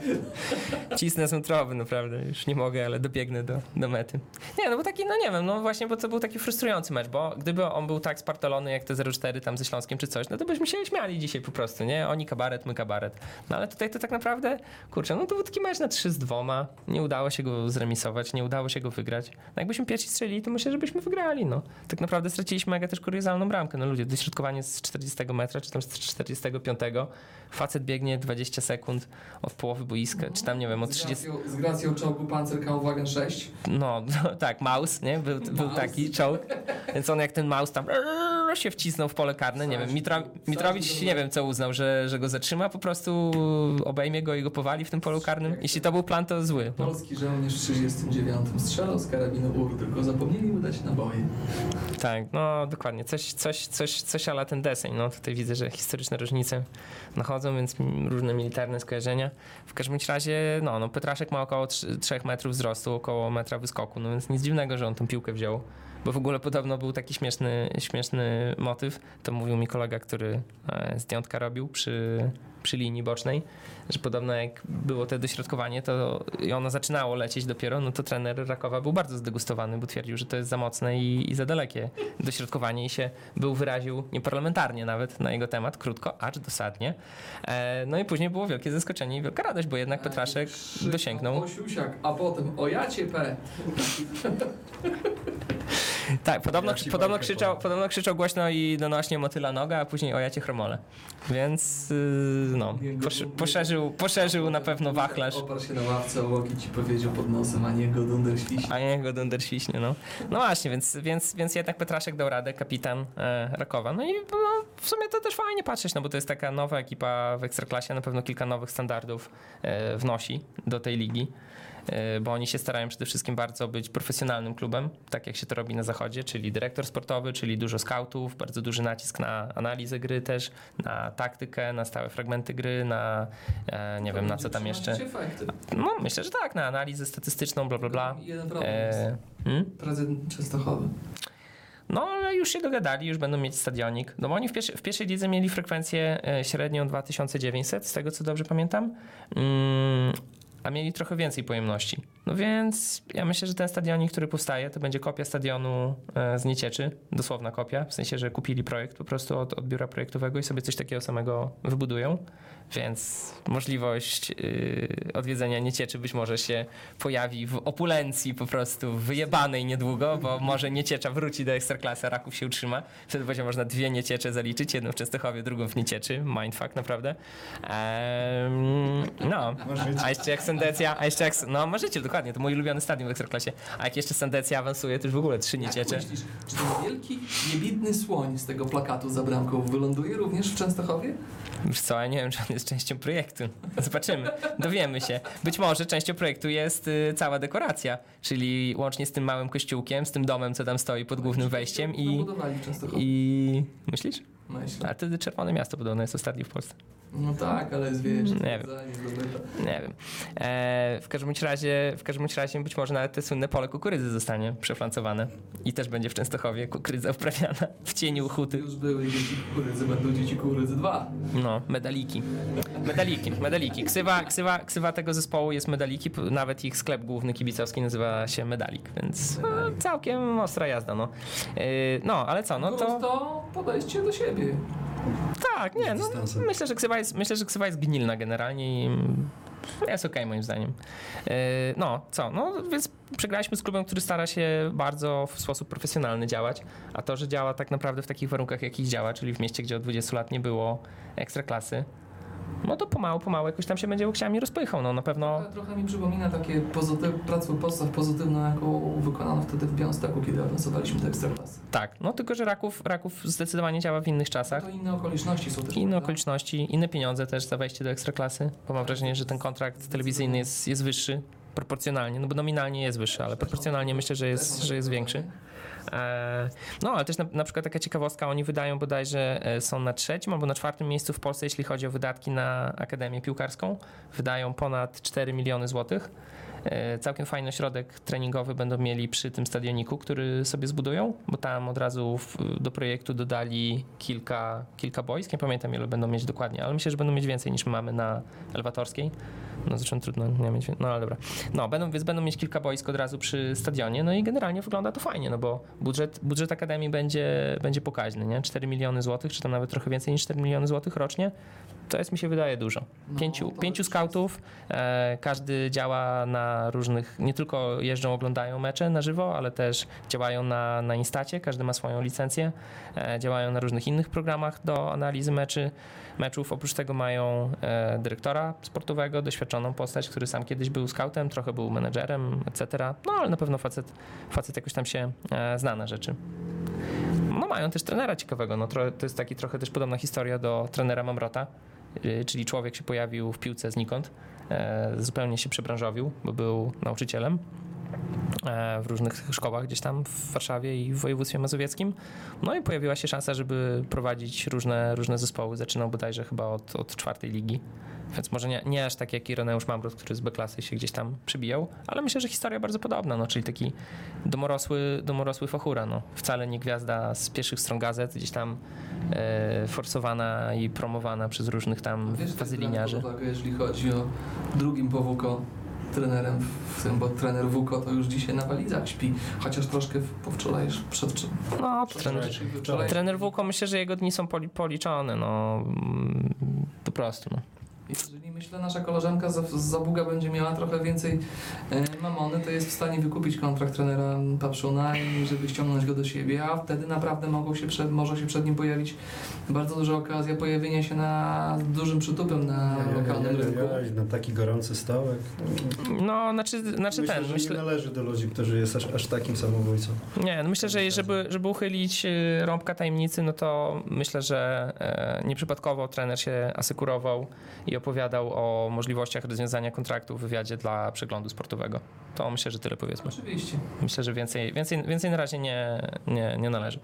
Cisnę z wątroby, naprawdę, już nie mogę, ale dobiegnę do, do mety. Nie, no bo taki, no nie wiem, no właśnie, bo to był taki frustrujący mecz, bo gdyby on był tak spartolony jak te 0-4 tam ze Śląskiem czy coś, no to byśmy się śmiali dzisiaj po prostu, nie? Oni kabaret, my kabaret. No ale tutaj to tak naprawdę, kurczę, no to był taki mecz na 3 z dwoma, nie udało się go zremisować, nie udało się go wygrać. No jakbyśmy pierwsi strzelili, to myślę, że byśmy wygrali, no. Tak naprawdę straciliśmy mega też kuriozalną bramkę, no ludzie, dośrodkowanie z 40 metra, czy tam z 45, facet biegnie 20 sekund od połowy boiska, czy tam, nie wiem, od Z 30... gracją, z gracją czołgu Panzer Kampfwagen 6. No, tak, Maus, nie? Był, był Maus. taki czołg. Więc on jak ten Maus tam się wcisnął w pole karne, nie wiem, Mitro, Mitrowicz nie wiem co uznał, że, że go zatrzyma, po prostu obejmie go i go powali w tym polu karnym. Jeśli to był plan, to zły. No. Polski żołnierz w 39 strzelał z karabinu UR, tylko zapomnieli mu dać naboje. Tak, no dokładnie. Coś, coś, coś, coś ala ten deseń. No tutaj widzę, że historyczne różnice nachodzą, więc różne militarne skojarzenia. W każdym razie, no, no Petraszek ma około 3, metrów wzrostu, około metra wyskoku, no więc nic dziwnego, że on tą piłkę wziął. Bo w ogóle podobno był taki śmieszny, śmieszny motyw, to mówił mi kolega, który e, zdjątka robił przy, przy linii bocznej, że podobno jak było to dośrodkowanie, to i ono zaczynało lecieć dopiero, no to trener Rakowa był bardzo zdegustowany, bo twierdził, że to jest za mocne i, i za dalekie dośrodkowanie i się był wyraził nieparlamentarnie nawet na jego temat, krótko, acz dosadnie. E, no i później było wielkie zaskoczenie i wielka radość, bo jednak Petraszek dosięgnął. Osiusiak, a potem o jacie P. Tak, podobno, Ja podobno, krzyczał, powiem. podobno krzyczał głośno i donośnie motyla noga, a później o jacie chromole. Więc yy, no, posz, poszerzył, poszerzył na pewno wachlarz. Oparł się na ławce o łokieć i powiedział pod nosem, a nie go dunder świśnie. A nie go dunder świśnie, no. No właśnie, więc, więc, więc jednak Petraszek dał radę, kapitan e, Rakowa. No i no, w sumie to też fajnie patrzeć, no bo to jest taka nowa ekipa w Ekstraklasie, na pewno kilka nowych standardów e, wnosi do tej ligi. E, Bo oni się starają przede wszystkim bardzo być profesjonalnym klubem, tak jak się to robi na zachodzie, czyli dyrektor sportowy, czyli dużo skautów, bardzo duży nacisk na analizę gry też, na taktykę, na stałe fragmenty gry, na e, nie wiem na co tam jeszcze. No myślę, że tak, na analizę statystyczną, bla bla bla. Jeden problem jest. E, hmm? Prezydent Częstochowy. No, ale już się dogadali, już będą mieć stadionik. No bo oni w, pierwszej- w pierwszej lidze mieli frekwencję średnią 2900, z tego co dobrze pamiętam, mm, a mieli trochę więcej pojemności. No więc ja myślę, że ten stadionik, który powstaje, to będzie kopia stadionu e, z Niecieczy, dosłowna kopia, w sensie, że kupili projekt po prostu od, od biura projektowego i sobie coś takiego samego wybudują. Więc możliwość yy, odwiedzenia Niecieczy być może się pojawi w opulencji po prostu wyjebanej niedługo, bo może Nieciecza wróci do Ekstraklasy, a Raków się utrzyma. Wtedy będzie można dwie Nieciecze zaliczyć, jedną w Częstochowie, drugą w Niecieczy. Mindfuck naprawdę. Ehm, no, a jeszcze jak Sendecja, a jeszcze jak, no możecie, dokładnie. to mój ulubiony stadion w Ekstraklasie. A jak jeszcze Sandecja awansuje, to już w ogóle trzy nie Jak myślisz, czy ten wielki, niewidny słoń z tego plakatu za bramką wyląduje również w Częstochowie? Wiesz co, ja nie wiem, czy on jest częścią projektu. Zobaczymy, dowiemy się. Być może częścią projektu jest y, cała dekoracja, czyli łącznie z tym małym kościółkiem, z tym domem, co tam stoi pod głównym wejściem i... Częstochowie. I... Myślisz? Myślę. A wtedy Czerwone Miasto podobno jest ostatni w Polsce. No tak, ale jest, wiesz, Nie wiem. Nie wiem. E, w każdym razie, w każdym razie być może nawet te słynne pole kukurydzy zostanie przeflancowane. I też będzie w Częstochowie kukurydza uprawiana w cieniu huty. Już były dzieci kukurydzy, będą dzieci kukurydzy dwa. No, medaliki. Medaliki, medaliki. Ksywa, ksywa, ksywa tego zespołu jest medaliki, nawet ich sklep główny kibicowski nazywa się Medalik, więc no, całkiem ostra jazda, no. Yy, no, ale co, no to... to podejście do siebie. Tak, nie, no, myślę, że ksywa jest, myślę, że ksywa jest gnilna generalnie i jest okej moim zdaniem. Yy, no, co, no, więc przegraliśmy z klubem, który stara się bardzo w sposób profesjonalny działać, a to, że działa tak naprawdę w takich warunkach, jakich działa, czyli w mieście, gdzie od 20 lat nie było ekstraklasy, no to pomału, pomału jakoś tam się będzie łokciami rozpychał, no na pewno... Trochę, trochę mi przypomina takie pozytyw, pracę podstaw pozytywną, jaką wykonano wtedy w Białymstoku, kiedy awansowaliśmy do Ekstraklasy. Tak, no tylko, że Raków, Raków zdecydowanie działa w innych czasach. To inne okoliczności są też. Inne prawda? okoliczności, inne pieniądze też za wejście do ekstraklasy, bo mam wrażenie, że ten kontrakt telewizyjny jest, jest wyższy proporcjonalnie, no bo nominalnie jest wyższy, ale proporcjonalnie myślę, że jest, że jest większy. E, No, ale też na, na przykład taka ciekawostka, oni wydają bodajże, e, są na trzecim albo na czwartym miejscu w Polsce, jeśli chodzi o wydatki na Akademię Piłkarską. Wydają ponad 4 miliony złotych. E, Całkiem fajny środek treningowy będą mieli przy tym stadioniku, który sobie zbudują, bo tam od razu w, do projektu dodali kilka, kilka boisk. Nie pamiętam ile będą mieć dokładnie, ale myślę, że będą mieć więcej niż my mamy na Elewatorskiej. No zresztą trudno nie mieć, no ale dobra. No, będą, więc będą mieć kilka boisk od razu przy stadionie, no i generalnie wygląda to fajnie, no bo budżet, budżet Akademii będzie, będzie pokaźny, nie? 4 miliony złotych, czy tam nawet trochę więcej niż 4 miliony złotych rocznie, to jest mi się wydaje dużo. No, Pięciu, to pięciu skautów, e, każdy działa na różnych, nie tylko jeżdżą, oglądają mecze na żywo, ale też działają na, na Instacie, każdy ma swoją licencję, e, działają na różnych innych programach do analizy meczy, meczów. Oprócz tego mają e, dyrektora sportowego, doświadczoną postać, który sam kiedyś był scoutem, trochę był menedżerem, etc. No ale na pewno facet, facet jakoś tam się e, zna na rzeczy. No mają też trenera ciekawego, no to jest taki trochę też podobna historia do trenera Mamrota, czyli człowiek się pojawił w piłce znikąd, zupełnie się przebranżowił, bo był nauczycielem. e, w różnych szkołach gdzieś tam w Warszawie i w województwie mazowieckim. No i pojawiła się szansa, żeby prowadzić różne, różne zespoły. Zaczynał bodajże chyba od, od czwartej ligi. Więc może nie, nie aż tak jak Ireneusz Mamrot, który z B-klasy się gdzieś tam przybijał, ale myślę, że historia bardzo podobna, no, czyli taki domorosły, domorosły fachura, no. Wcale nie gwiazda z pierwszych stron gazet, gdzieś tam e, forsowana i promowana przez różnych tam biorąc pod uwagę, jeśli chodzi o drugim po WUKO trenerem, w tym, bo trener WUKO to już dzisiaj na walizach śpi, chociaż troszkę w- po wczoraj, przed czym? No, trener, trener Wuko, myślę, że jego dni są poli, policzone, no mm, po prostu. No. Jeżeli myślę, nasza koleżanka z Zabuga będzie miała trochę więcej e, mamony, to jest w stanie wykupić kontrakt trenera Papszuna i żeby ściągnąć go do siebie, a wtedy naprawdę mogą się przed, może się przed nim pojawić bardzo duża okazja pojawienia się na dużym przytupem na lokalnym rynku. Jaj, na taki gorący stołek. No, znaczy, znaczy myślę, ten, że myślę, nie należy do ludzi, którzy jest aż, aż takim samobójcą. Nie, no myślę, że żeby, żeby uchylić y, rąbka tajemnicy, no to myślę, że e, nieprzypadkowo trener się asekurował i opowiadał o możliwościach rozwiązania kontraktu w wywiadzie dla przeglądu sportowego. To myślę, że tyle powiedzmy. Oczywiście. Myślę, że więcej, więcej, więcej na razie nie, nie, nie należy.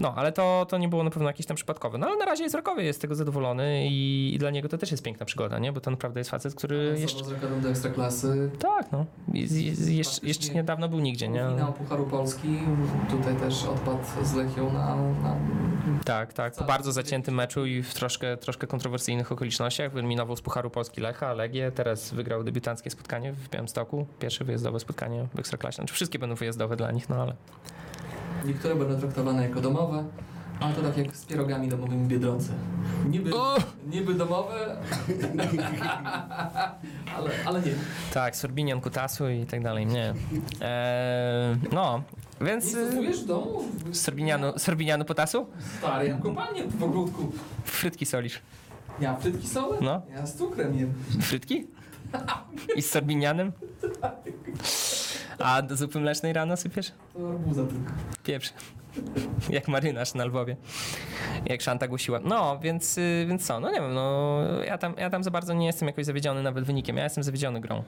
No, ale to, to nie było na pewno jakieś tam przypadkowe. No ale na razie jest rokowy, jest z tego zadowolony i, i dla niego to też jest piękna przygoda, nie? Bo to naprawdę jest facet, który Awansował jeszcze... z do Ekstraklasy. Tak, no. I, i, i jeszcze, jeszcze niedawno był nigdzie, nie? Finał Pucharu Polski. Tutaj też odpadł z Lechią na, na Tak, tak. Po bardzo zaciętym meczu i w troszkę, troszkę kontrowersyjnych okolicznościach. Wyeliminował z Pucharu Polski Lecha, Legię. Teraz wygrał debiutanckie spotkanie w Białymstoku. Pierwsze wyjazdowe spotkanie w Ekstraklasie. Znaczy wszystkie będą wyjazdowe dla nich, no ale... Niektóre będą traktowane jako domowe, ale to tak jak z pierogami domowymi Biedronce. Niby, niby domowe, ale, ale nie. Tak, Sorbinian, Kutasu i tak dalej, nie. Eee, no, Nie więc... y, stosujesz w domu? Sorbinianu, Sorbinianu Potasu? Stary, ja kopalnię w ogródku. Frytki solisz. Ja frytki solę? No. Ja z cukrem jem. Frytki? I z sorbinianem? A do zupy mlecznej rano sypiesz? To arbuza tylko. Pieprz. Jak marynarz na Lwowie. Jak Szanta głosiła. No, więc, y, więc co? No nie wiem, no ja tam, ja tam za bardzo nie jestem jakoś zawiedziony nawet wynikiem. Ja jestem zawiedziony grą.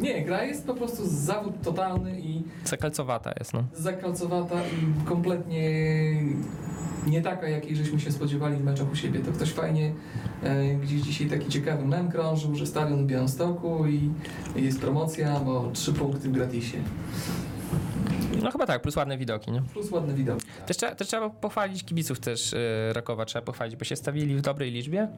Nie, gra jest po prostu zawód totalny i Zakalcowata jest, no. zakalcowata i kompletnie nie taka, jakiej żeśmy się spodziewali w meczach u siebie. To ktoś fajnie e, gdzieś dzisiaj taki ciekawy mem krążył, że stadion w Białymstoku i jest promocja, bo trzy punkty w gratisie. No chyba tak, plus ładne widoki, nie? Plus ładne widoki. Też, trzeba- też trzeba pochwalić kibiców też y, Rakowa, trzeba pochwalić, bo się stawili w dobrej liczbie.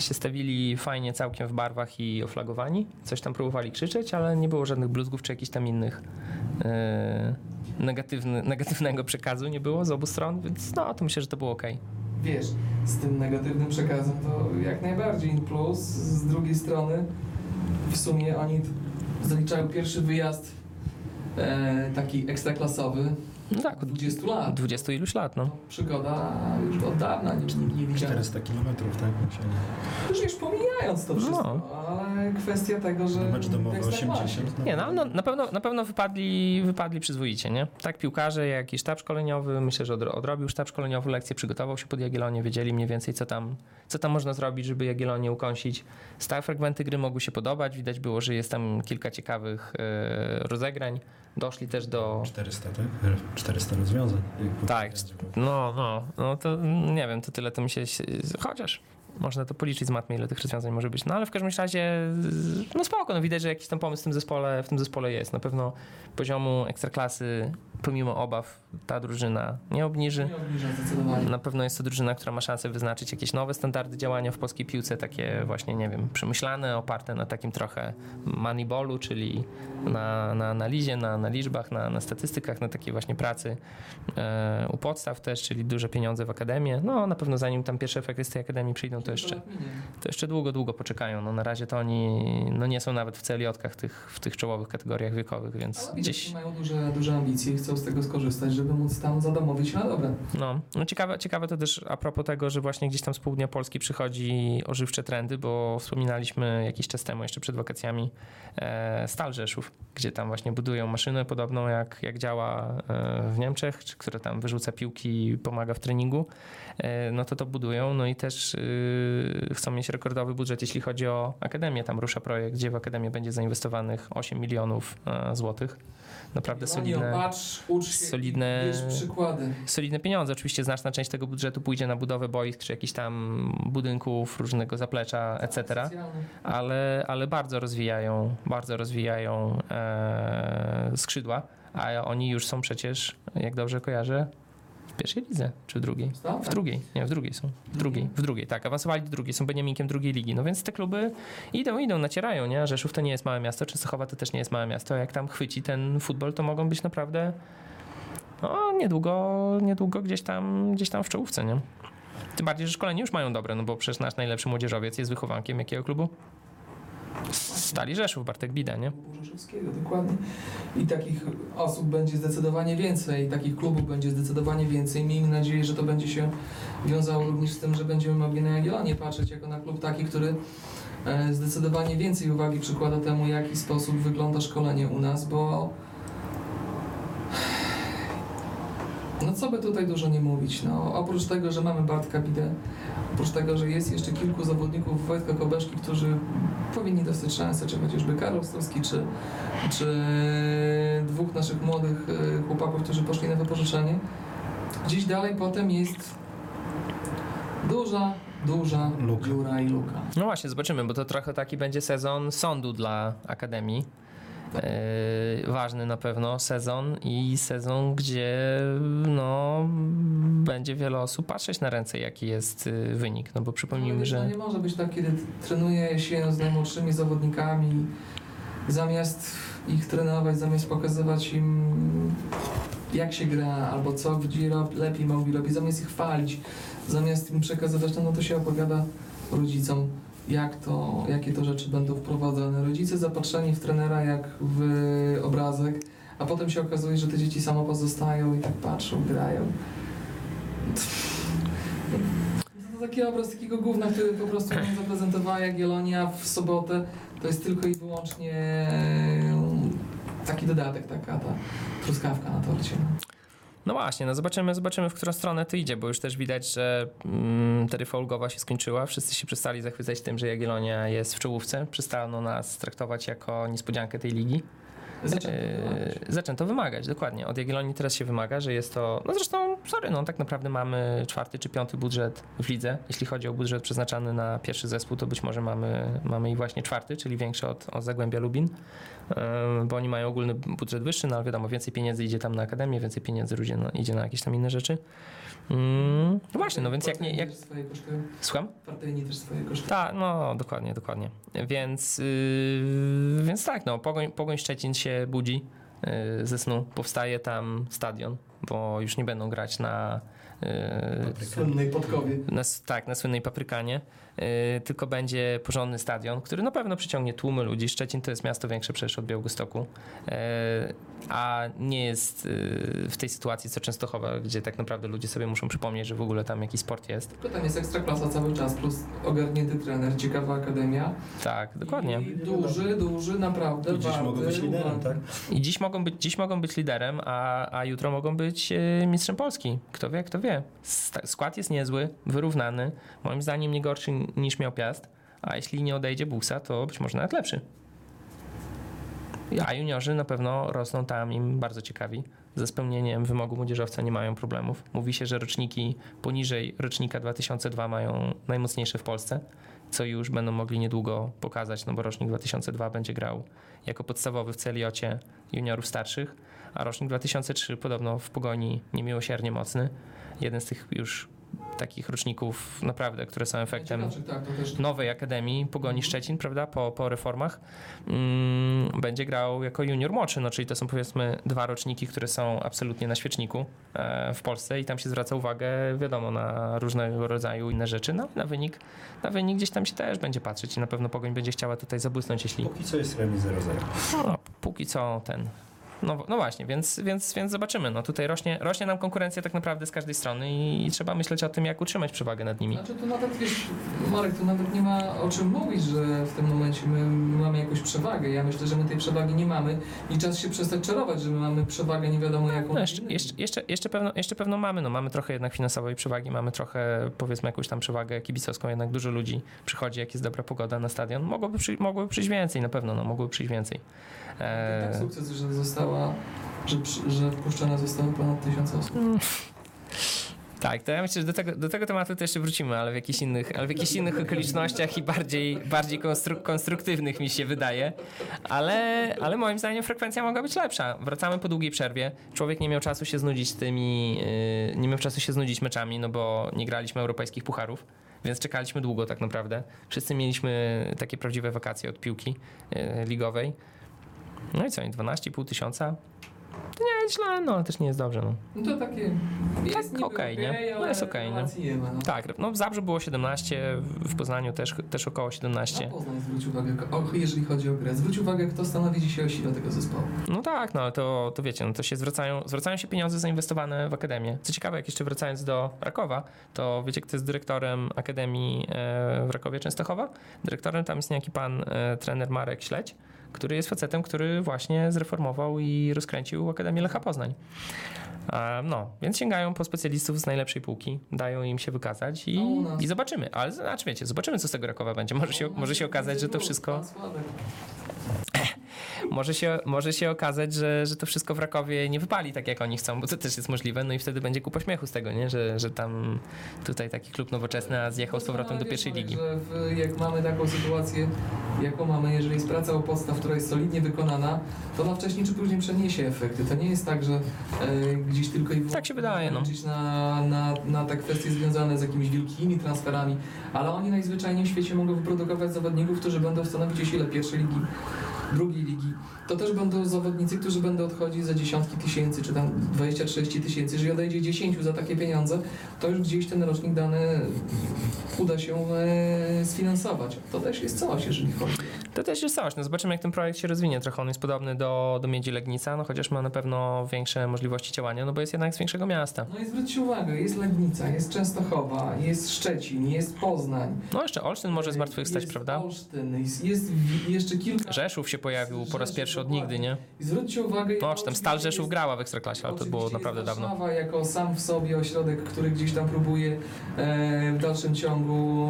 Się stawili fajnie całkiem w barwach i oflagowani. Coś tam próbowali krzyczeć, ale nie było żadnych bluzgów czy jakichś tam innych y, negatywny, negatywnego przekazu nie było z obu stron, więc no to myślę, że to było ok. Wiesz, z tym negatywnym przekazem to jak najbardziej plus. Z drugiej strony w sumie oni zaliczają pierwszy wyjazd e, taki ekstraklasowy No tak, od od 20 lat. 20 iluś lat, no. To przygoda już od dawna nie, nie, nie widziana. 400 km, tak? Musieli. Już, już pomijając to wszystko, ale kwestia tego, że... Mecz domowy w Ekstraklasie. 80. Nie, no, no, na pewno, na pewno wypadli, wypadli przyzwoicie, nie? Tak piłkarze, jak i sztab szkoleniowy, myślę, że odro- odrobił sztab szkoleniowy lekcję, przygotował się pod Jagiellonię, wiedzieli mniej więcej, co tam, co tam można zrobić, żeby Jagiellonię ukąsić. Stałe fragmenty gry mogły się podobać, widać było, że jest tam kilka ciekawych e, rozegrań. Doszli też do... 400, tak? 400 rozwiązań. Tak, No, no, no to nie wiem, to tyle to mi się... Chociaż można to policzyć z matmy, ile tych rozwiązań może być. No ale w każdym razie, no spoko, no widać, że jakiś tam pomysł w tym zespole, w tym zespole jest. Na pewno poziomu ekstraklasy, pomimo obaw, ta drużyna nie obniży. Nie. Na pewno jest to drużyna, która ma szansę wyznaczyć jakieś nowe standardy działania w polskiej piłce, takie właśnie, nie wiem, przemyślane, oparte na takim trochę moneyballu, czyli na, na analizie, na, na liczbach, na, na statystykach, na takiej właśnie pracy e, u podstaw też, czyli duże pieniądze w akademię. No na pewno zanim tam pierwsze efekty z tej akademii przyjdą, to jeszcze, to jeszcze długo, długo poczekają. No na razie to oni no, nie są nawet w celiotkach tych, w tych czołowych kategoriach wiekowych, więc Ale gdzieś... mają duże, duże ambicje i chcą z tego skorzystać, żeby móc tam zadomowić na dobre. No, no ciekawe, ciekawe to też a propos tego, że właśnie gdzieś tam z południa Polski przychodzi ożywcze trendy, bo wspominaliśmy jakiś czas temu, jeszcze przed wakacjami, e, Stal Rzeszów, gdzie tam właśnie budują maszynę podobną jak, jak działa e, w Niemczech, czy, tam wyrzuca piłki i pomaga w treningu, no to to budują, no i też e, chcą mieć rekordowy budżet, jeśli chodzi o Akademię. Tam rusza projekt, gdzie w Akademię będzie zainwestowanych 8 milionów e, złotych. Naprawdę Solidne. patrz, ucz się solidne- solidne pieniądze. Oczywiście znaczna część tego budżetu pójdzie na budowę boisk, czy jakichś tam budynków, różnego zaplecza, etc. Ale, ale bardzo rozwijają, bardzo rozwijają e, skrzydła, a oni już są przecież, jak dobrze kojarzę, w pierwszej lidze, czy w drugiej? W drugiej, nie, w drugiej są. W drugiej, w drugiej, tak. Awansowali do drugiej, są Beniaminkiem drugiej ligi. No więc te kluby idą, idą, nacierają, nie? Rzeszów to nie jest małe miasto, Częstochowa to też nie jest małe miasto. Jak tam chwyci ten futbol, to mogą być naprawdę no, niedługo, niedługo gdzieś tam, gdzieś tam w czołówce, nie? Tym bardziej, że szkolenie już mają dobre, no bo przecież nasz najlepszy młodzieżowiec jest wychowankiem jakiego klubu? Stali Rzeszów, Bartek Bida, nie? Rzeszowskiego, dokładnie. I takich osób będzie zdecydowanie więcej, takich klubów będzie zdecydowanie więcej. Miejmy nadzieję, że to będzie się wiązało również z tym, że będziemy mogli na Jagiellonię patrzeć jako na klub taki, który e, zdecydowanie więcej uwagi przykłada temu, w jaki sposób wygląda szkolenie u nas, bo no co by tutaj dużo nie mówić, no oprócz tego, że mamy Bartka Bidę, oprócz tego, że jest jeszcze kilku zawodników Wojtka Kobeszki, którzy powinni dostać szansę, czy chociażby Karol Stowski, czy, czy dwóch naszych młodych e, chłopaków, którzy poszli na wypożyczenie. Gdzieś dalej potem jest duża, duża Luka. dziura i luka. No właśnie, zobaczymy, bo to trochę taki będzie sezon sądu dla Akademii. Yy, ważny na pewno sezon i sezon, gdzie no, będzie wiele osób patrzeć na ręce, jaki jest yy, wynik. No bo przypomnijmy, wiesz, że No nie może być tak, kiedy trenuje się z najmłodszymi zawodnikami, zamiast ich trenować, zamiast pokazywać im jak się gra, albo co, gdzie rob, lepiej mogli robić, zamiast ich chwalić, zamiast im przekazywać, no, no to się opowiada rodzicom, jak to, jakie to rzeczy będą wprowadzone. Rodzice zapatrzeni w trenera jak w obrazek, a potem się okazuje, że te dzieci samo pozostają i tak patrzą, grają. To taki obraz takiego gówna, który po prostu nam zaprezentowała Jagiellonia w sobotę. To jest tylko i wyłącznie taki dodatek, taka ta truskawka na torcie. No właśnie, no zobaczymy, zobaczymy, w którą stronę to idzie, bo już też widać, że mm, teryfa ulgowa się skończyła. Wszyscy się przestali zachwycać tym, że Jagiellonia jest w czołówce. Przestano nas traktować jako niespodziankę tej ligi. Zaczęto Eee, wymagać. wymagać, dokładnie. Od Jagiellonii teraz się wymaga, że jest to, no zresztą, sorry, no tak naprawdę mamy czwarty czy piąty budżet w lidze. Jeśli chodzi o budżet przeznaczany na pierwszy zespół, to być może mamy, mamy i właśnie czwarty, czyli większy od, od Zagłębia Lubin, Eee, bo oni mają ogólny budżet wyższy, no ale wiadomo, więcej pieniędzy idzie tam na akademię, więcej pieniędzy idzie na, idzie na jakieś tam inne rzeczy. Mm, no właśnie, no więc jak nie, jak, też swoje kosztują. słucham? Partyjni też swoje kosztują. Tak, no dokładnie, dokładnie. Więc, yy, więc tak, no, Pogoń, Pogoń Szczecin się budzi yy, ze snu. Powstaje tam stadion, bo już nie będą grać na, yy, Słynnej podkowie. na, tak, na słynnej paprykanie, yy, tylko będzie porządny stadion, który na pewno przyciągnie tłumy ludzi. Szczecin to jest miasto większe przecież od Białegostoku, yy, a nie jest yy, w tej sytuacji co Częstochowa, gdzie tak naprawdę ludzie sobie muszą przypomnieć, że w ogóle tam jakiś sport jest. To tam jest ekstraklasa cały czas, plus ogarnięty trener, ciekawa akademia. Tak, dokładnie. I duży, duży, naprawdę I dziś warty mogą być liderem, tak? I dziś mogą być, dziś mogą być liderem, a, a jutro mogą być mistrzem Polski. Kto wie, kto wie. Skład jest niezły, wyrównany. Moim zdaniem nie gorszy niż miał Piast. A jeśli nie odejdzie Busa, to być może nawet lepszy. A juniorzy na pewno rosną tam im bardzo ciekawi. Ze spełnieniem wymogu młodzieżowca nie mają problemów. Mówi się, że roczniki poniżej rocznika 2002 mają najmocniejsze w Polsce, co już będą mogli niedługo pokazać, no bo rocznik 2002 będzie grał jako podstawowy w celiocie juniorów starszych, a rocznik 2003 podobno w pogoni niemiłosiernie mocny. Jeden z tych już takich roczników naprawdę, które są efektem tak, nowej Akademii Pogoni Szczecin, prawda, po, po reformach, mm, będzie grał jako junior młodszy, no czyli to są powiedzmy dwa roczniki, które są absolutnie na świeczniku e, w Polsce i tam się zwraca uwagę, wiadomo, na różnego rodzaju inne rzeczy, no na wynik, na wynik gdzieś tam się też będzie patrzeć i na pewno Pogoń będzie chciała tutaj zabłysnąć, jeśli Póki co jest remis 0-0. no, póki co ten. No, no właśnie, więc, więc, więc zobaczymy. No tutaj rośnie, rośnie nam konkurencja tak naprawdę z każdej strony i, i trzeba myśleć o tym, jak utrzymać przewagę nad nimi. Znaczy tu nawet wiesz, Marek, tu nawet nie ma o czym mówić, że w tym momencie my mamy jakąś przewagę. Ja myślę, że my tej przewagi nie mamy i czas się przestać czarować, że my mamy przewagę nie wiadomo jaką. No jeszcze, jeszcze, jeszcze, jeszcze, pewno, jeszcze pewno mamy, no mamy trochę jednak finansowej przewagi, mamy trochę powiedzmy jakąś tam przewagę kibicowską, jednak dużo ludzi przychodzi, jak jest dobra pogoda na stadion. Mogłoby, przy, mogłoby przyjść więcej, na pewno, no mogłoby przyjść więcej. Tak E, sukces, że została, że, że wpuszczone zostało ponad tysiąc osób. tak, to ja myślę, że do tego, do tego tematu to jeszcze wrócimy, ale w jakichś innych, ale w jakichś innych okolicznościach i bardziej, bardziej konstru- konstruktywnych mi się wydaje. Ale, ale moim zdaniem frekwencja mogła być lepsza. Wracamy po długiej przerwie. Człowiek nie miał czasu się znudzić tymi, yy, nie miał czasu się znudzić meczami, no bo nie graliśmy europejskich pucharów. Więc czekaliśmy długo tak naprawdę. Wszyscy mieliśmy takie prawdziwe wakacje od piłki yy, ligowej. No i co, i 12,5 tysiąca? To nie jest źle, no ale też nie jest dobrze. No. No to takie jest niby okej, nie? okej, No jest okej, nie? relacji nie ma. No. Tak, no w Zabrzu było 17, w Poznaniu też, też około Na 17. Poznań zwróć uwagę, jeżeli chodzi o grę. Zwróć uwagę, kto stanowi dzisiaj o sile tego zespołu. No tak, no ale to, to wiecie, no to się zwracają, zwracają się pieniądze zainwestowane w Akademię. Co ciekawe, jak jeszcze wracając do Rakowa, to wiecie, kto jest dyrektorem Akademii e, w Rakowie Częstochowa? Dyrektorem tam jest niejaki pan e, trener Marek Śledź, który jest facetem, który właśnie zreformował i rozkręcił Akademię Lecha Poznań. No, więc sięgają po specjalistów z najlepszej półki, dają im się wykazać i, i zobaczymy. Ale znaczy wiecie, zobaczymy co z tego Rakowa będzie. Może się, może się okazać, że to wszystko... Może się, może się okazać, że, że to wszystko w Rakowie nie wypali tak, jak oni chcą, bo to też jest możliwe, no i wtedy będzie kupa śmiechu z tego, nie? Że, że tam tutaj taki klub nowoczesny a zjechał z powrotem do pierwszej ligi. W, jak mamy taką sytuację, jaką mamy, jeżeli jest praca u podstaw, która jest solidnie wykonana, to ona wcześniej czy później przeniesie efekty. To nie jest tak, że e, gdzieś tylko i Tak się wydaje, no. na, na, na te kwestie związane z jakimiś wielkimi transferami, ale oni najzwyczajniej w świecie mogą wyprodukować zawodników, którzy będą stanowić sile pierwszej ligi, drugiej ligi. To też będą zawodnicy, którzy będą odchodzić za dziesiątki tysięcy, czy tam 20-30 tysięcy. Jeżeli odejdzie 10 za takie pieniądze, to już gdzieś ten rocznik dany uda się e, sfinansować. To też jest coś, jeżeli chodzi. To też jest coś. No zobaczymy, jak ten projekt się rozwinie. Trochę on jest podobny do, do Miedzi Legnica, no chociaż ma na pewno większe możliwości działania, no bo jest jednak z większego miasta. No i zwróćcie uwagę, jest Legnica, jest Częstochowa, jest Szczecin, jest Poznań. No jeszcze Olsztyn może zmartwychwstać, jest prawda? Olsztyn, jest, jest jeszcze kilka... Rzeszów się pojawił po raz pierwszy od nigdy, nie? I zwróćcie uwagę... No, czy tam Stal Rzeszów grała w Ekstraklasie, ale to było naprawdę dawno. Warszawa jako sam w sobie ośrodek, który gdzieś tam próbuje e, w dalszym ciągu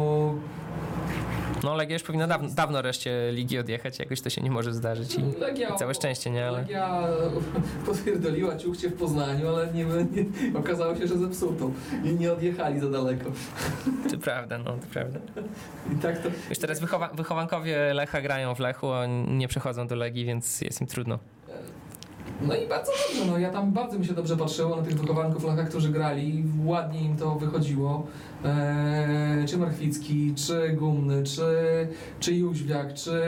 No Legia już powinna dawno, dawno reszcie ligi odjechać, jakoś to się nie może zdarzyć i, Legia, i całe szczęście, nie? Ale Legia potwierdzoliła ciuchcie w Poznaniu, ale nie, nie, okazało się, że zepsutą i nie odjechali za daleko. to prawda, no to prawda. I tak to... Już teraz wychowa wychowankowie Lecha grają w Lechu, a nie przechodzą do Legii, więc jest im trudno. No i bardzo dobrze, no ja tam bardzo mi się dobrze patrzyło na tych wychowanków Lecha, którzy grali, ładnie im to wychodziło. Eee, czy Marchwicki, czy Gumny, czy, czy Jóźwiak, czy,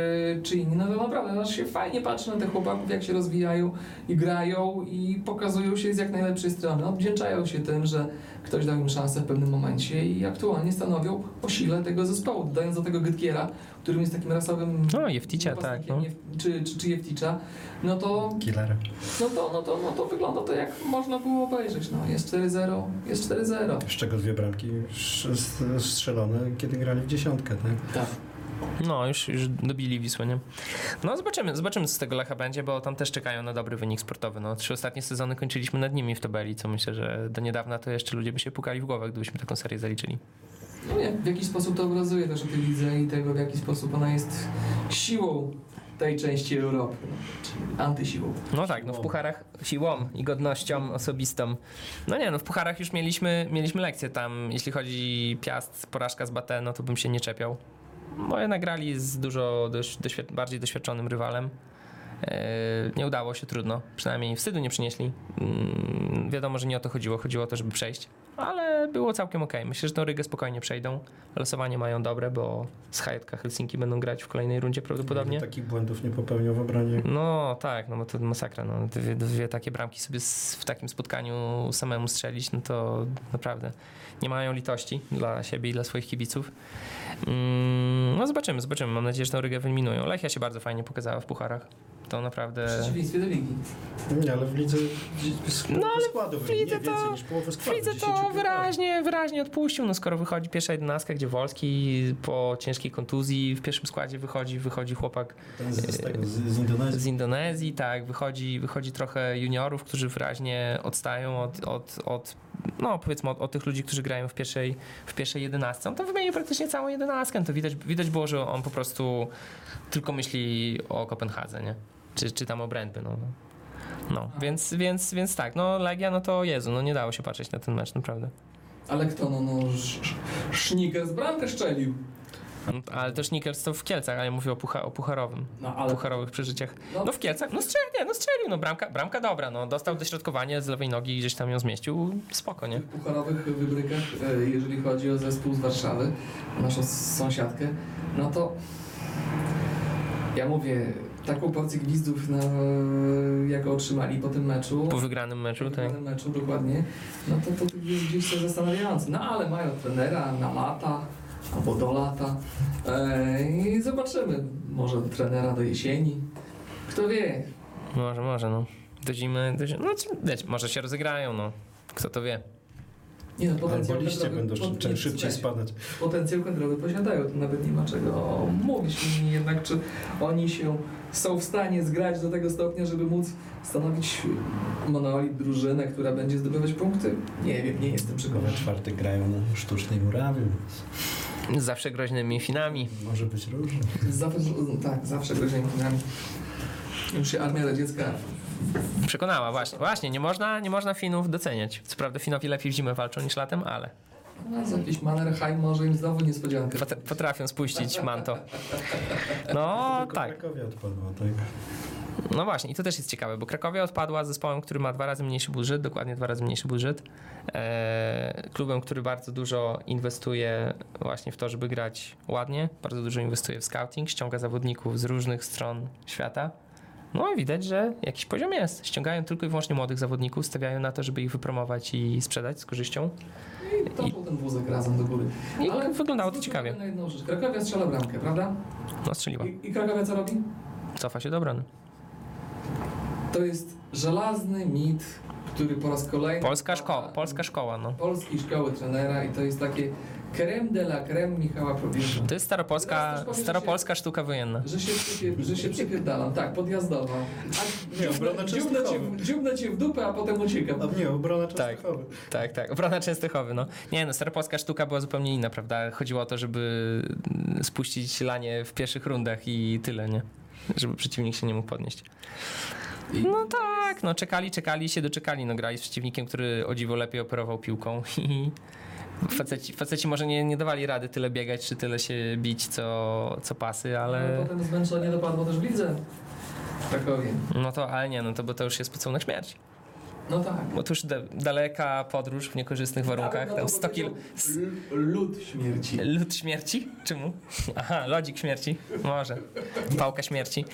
czy inni. No to naprawdę aż się fajnie patrzy na tych chłopaków, jak się rozwijają i grają i pokazują się z jak najlepszej strony. Odwdzięczają się tym, że ktoś dał im szansę w pewnym momencie i aktualnie stanowią o sile tego zespołu. Dodając do tego Gytkiera, którym jest takim rasowym No, Jefticia, tak. No. Jef- czy, czy, czy Jefticza, no to Killer. no to, no, to, no to wygląda to jak można było obejrzeć. No, jest 4-0, jest 4-0. Z czego dwie bramki strzelone, kiedy grali w dziesiątkę, tak? Tak. No, już, już dobili Wisłę, nie? No, zobaczymy, zobaczymy, co z tego Lecha będzie, bo tam też czekają na dobry wynik sportowy. No, trzy ostatnie sezony kończyliśmy nad nimi w tabeli, co myślę, że do niedawna to jeszcze ludzie by się pukali w głowę, gdybyśmy taką serię zaliczyli. No nie, w jakiś sposób to obrazuje też o tej lidze i tego, w jaki sposób ona jest siłą tej części Europy. No, czyli antysiłą. No tak, no w pucharach siłą i godnością osobistą. No nie, no w pucharach już mieliśmy, mieliśmy lekcję tam, jeśli chodzi Piast, porażka z Batę, no to bym się nie czepiał. Bo jednak grali z dużo dość, doświad- bardziej doświadczonym rywalem. Eee, nie udało się, trudno. Przynajmniej wstydu nie przynieśli. Mm, wiadomo, że nie o to chodziło. Chodziło o to, żeby przejść. Ale było całkiem okej. Myślę, że tą Rygę spokojnie przejdą. Losowanie mają dobre, bo z Hajetka Helsinki będą grać w kolejnej rundzie prawdopodobnie. Takich błędów nie popełniał w obronie. No tak, no bo to masakra. No. Dwie, dwie takie bramki sobie s- w takim spotkaniu samemu strzelić, no to naprawdę nie mają litości dla siebie i dla swoich kibiców. Mm, no zobaczymy, zobaczymy. Mam nadzieję, że tę Rygę wyeliminują. Lechia się bardzo fajnie pokazała w pucharach. To W naprawdę... przeciwieństwie do ligi. Nie, ale w lidze No, no, ale składu w lidze więcej to- niż połowę W składu. lidze 10 to wyraźnie, wyraźnie odpuścił, no skoro wychodzi pierwsza jedenastka, gdzie Wolski po ciężkiej kontuzji w pierwszym składzie wychodzi, wychodzi chłopak z, z, tego, z, z Indonezji. z Indonezji, tak, wychodzi, wychodzi trochę juniorów, którzy wyraźnie odstają od, od, od no powiedzmy od, od tych ludzi, którzy grają w pierwszej, w pierwszej jedenastce. On tam wymienił praktycznie całą jedenastkę, no to widać, widać było, że on po prostu tylko myśli o Kopenhadze, nie? Czy, czy tam o Brandby, no. No, więc, więc, więc tak, no Legia, no to Jezu, no nie dało się patrzeć na ten mecz, naprawdę. Ale kto, no, no, sz- sz- Szniker z bramkę szczelił. No, Ale też Nickels to w Kielcach, ale ja mówię o, pucha, o pucharowym, No, ale... pucharowych przeżyciach. No, No w Kielcach, no strzelił, nie, no strzelił, no bramka, bramka dobra, no dostał dośrodkowanie z lewej nogi i gdzieś tam ją zmieścił, spoko, nie? w pucharowych wybrykach, e, jeżeli chodzi o zespół z Warszawy, naszą sąsiadkę, no to ja mówię, taką porcję gwizdów, na, jak otrzymali po tym meczu, Po wygranym meczu, po tak. wygranym meczu dokładnie, no to to jest gdzieś się zastanawiające. No ale mają trenera na lata, albo do lata e, i zobaczymy, może trenera do jesieni, kto wie. Może, może, no. Do zimy, do zimy. No, wiecie, może się rozegrają, no. Kto to wie. Nie no, Albo potencjał liście kadrowy- będą czym szybciej spadać. potencjał kadrowy posiadają, to nawet nie ma czego mówić. Niemniej Jednak czy oni się są w stanie zgrać do tego stopnia, żeby móc stanowić monolit drużynę, która będzie zdobywać punkty? Nie wiem, nie jestem Na przekonany. czwarty grają na sztucznej murawie. Z zawsze groźnymi Finami. Może być różnie. Zawsze, tak, zawsze groźnymi finami. Już się armia radziecka Przekonała, właśnie. Właśnie, nie można, nie można Finów doceniać. Co prawda Finowie lepiej w zimę walczą niż latem, ale no, za jakiś Mannerheim może im znowu niespodziankę. pot- potrafią spuścić manto. No, Tylko tak. Krakowia odpadła, tak? No właśnie, i to też jest ciekawe, bo Krakowia odpadła z zespołem, który ma dwa razy mniejszy budżet, dokładnie dwa razy mniejszy budżet. Eee, klubem, który bardzo dużo inwestuje właśnie w to, żeby grać ładnie, bardzo dużo inwestuje w scouting, ściąga zawodników z różnych stron świata. No i widać, że jakiś poziom jest. Ściągają tylko i wyłącznie młodych zawodników, stawiają na to, żeby ich wypromować i sprzedać z korzyścią. I toczył ten wózek razem do góry. I Ale wyglądało to ciekawie. Na jedną rzecz. Krakowia strzela bramkę, prawda? No strzeliła. I, I Krakowia co robi? Cofa się do obrony. To jest żelazny mit, który po raz kolejny... Polska szkoła, polska szkoła, no. Polskiej szkoły trenera i to jest takie creme de la creme Michała Probierza. To jest staropolska, staropolska sztuka wojenna. Że się, przypier- że się przypierdalam, tak, podjazdowa. A Nie, obrona dziubnę, cię, dziubnę cię w dupę, a potem uciekam. A nie, obrona Tak. Częstochowy. Tak, tak. Obrona Częstochowy, no. Nie, no, staropolska sztuka była zupełnie inna, prawda? Chodziło o to, żeby mm, spuścić lanie w pierwszych rundach i tyle, nie? Żeby przeciwnik się nie mógł podnieść. No tak, no czekali, czekali, się doczekali. No grali z przeciwnikiem, który o dziwo lepiej operował piłką i faceci, faceci może nie, nie dawali rady tyle biegać, czy tyle się bić, co, co pasy, Ale ale potem zmęczenie dopadło też widzę. Krakowie. no to, ale nie, no to bo to już jest pocałunek śmierci. No tak. Bo to już da, daleka podróż w niekorzystnych warunkach, no tam to 100 kil... Lód śmierci. Lód śmierci? Czemu? Aha, lodzik śmierci. Może. Pałka śmierci.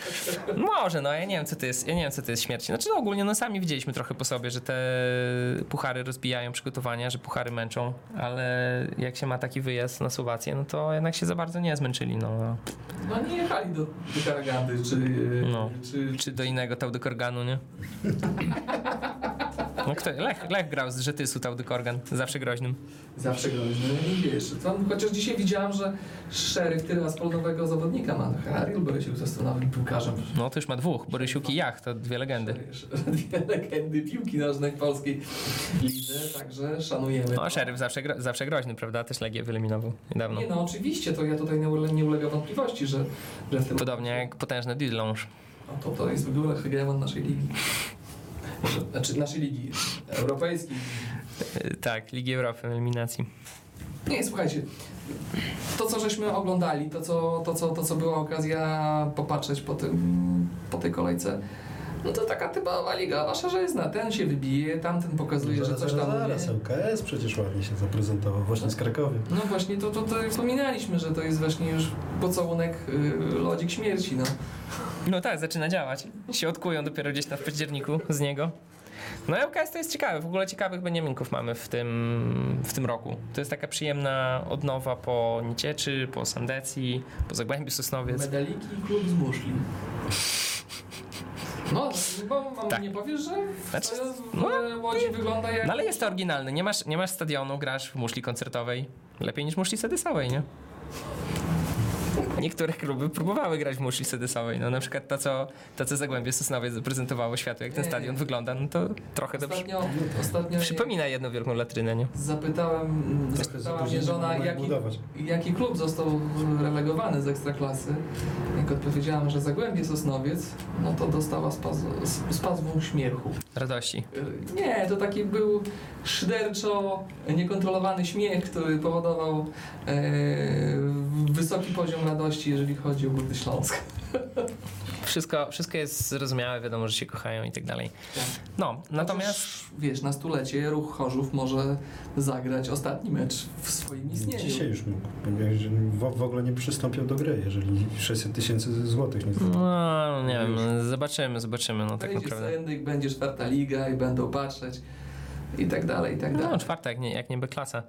Może, no ja nie wiem co to jest. Ja nie wiem co to jest śmierci. Znaczy no, ogólnie no sami widzieliśmy trochę po sobie, że te puchary rozbijają przygotowania, że puchary męczą, ale jak się ma taki wyjazd na Słowację, no to jednak się za bardzo nie zmęczyli, no. No nie jechali do, do czy, No. czy, Czy do innego Taudykorganu, nie? No kto? Lech, Lech grał z Żetysu Taudykorgan, zawsze groźnym. zawsze groźny. I wiesz, tam, chociaż dzisiaj widziałem, że szeryf tyle polnowego zawodnika ma. Harry Borysiuk został nowym piłkarzem. No to już ma dwóch, Borysiuk i Jach, to dwie legendy. Dwie legendy piłki nożnej polskiej lidze, także szanujemy. No, szeryf zawsze, gro, zawsze groźny, prawda? Też Legię wyeliminował niedawno. Nie no, oczywiście, to ja tutaj nie, ule, nie ulega wątpliwości, że, że Podobnie jak potężny Dilange. No to, to jest w ogóle hegemon naszej ligi. Znaczy naszej ligi europejskiej. Tak, Ligi Europy, eliminacji. Nie, słuchajcie, to co żeśmy oglądali, to co, to, co, to, co była okazja popatrzeć po, tym, po tej kolejce, no to taka typowa liga wasza żyzna. Ten się wybije, tamten pokazuje, że Zaraz, coś tam zaraz, umie. LKS przecież ładnie się zaprezentował właśnie z Krakowie. No właśnie, to, to, to wspominaliśmy, że to jest właśnie już pocałunek y, lodzik śmierci, no. No tak, zaczyna działać. Się odkują dopiero gdzieś tam w październiku z niego. No LKS to jest ciekawe. W ogóle ciekawych Beniaminków mamy w tym, w tym roku. To jest taka przyjemna odnowa po Nicieczy, po Sandecji, po Zagłębiu Sosnowiec. Medaliki i klub z muszli. No, bo mam, Tak. nie powiesz, że Znaczy, w no, Łodzi wygląda jak... No ale jest to oryginalne. Nie masz, nie masz stadionu, grasz w muszli koncertowej. Lepiej niż muszli sedesowej, nie? Niektóre kluby próbowały grać w muszli sedesowej. No na przykład to, co, to, co Zagłębie Sosnowiec zaprezentowało światu, jak ten stadion wygląda, no to trochę to przy, Ostatnio, ostatnio przypomina jedną wielką latrynę, nie? zapytałem, zapytała mnie żona, jaki, jaki klub został relegowany z Ekstraklasy. Jak odpowiedziałam, że Zagłębie Sosnowiec, no to dostała spaz spazmu śmiechu. Radości. Nie, to taki był szyderczo niekontrolowany śmiech, który powodował e, wysoki poziom radości, jeżeli chodzi o Górny Śląsk. Wszystko, wszystko jest zrozumiałe, wiadomo, że się kochają i tak dalej. No, natomiast Chociaż, wiesz, na stulecie ruch Chorzów może zagrać ostatni mecz w swoim istnieniu. Dzisiaj już mógł. W, w ogóle nie przystąpił do gry, jeżeli 600 tysięcy złotych nie zdobył. no, nie wiem, zobaczymy, zobaczymy, no tak będzie naprawdę. Sendyk, będzie czwarta liga i będą patrzeć i tak dalej, i tak dalej. No, czwarta, jak nie, jak nie B klasa.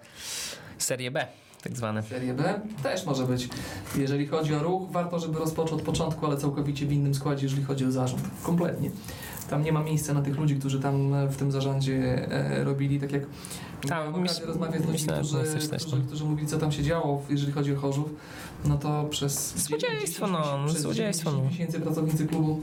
Serie B, tak zwane. Serię B też może być. Jeżeli chodzi o ruch, warto, żeby rozpoczął od początku, ale całkowicie w innym składzie, jeżeli chodzi o zarząd. Kompletnie. Tam nie ma miejsca na tych ludzi, którzy tam e, w tym zarządzie e, robili, tak jak Tam myśl- rozmawiać z ludźmi, którzy, mówili, co tam się działo, jeżeli chodzi o Chorzów, no to przez Złodziejstwo, 10 no, złodziejstwo, 10 no. miesięcy pracownicy klubu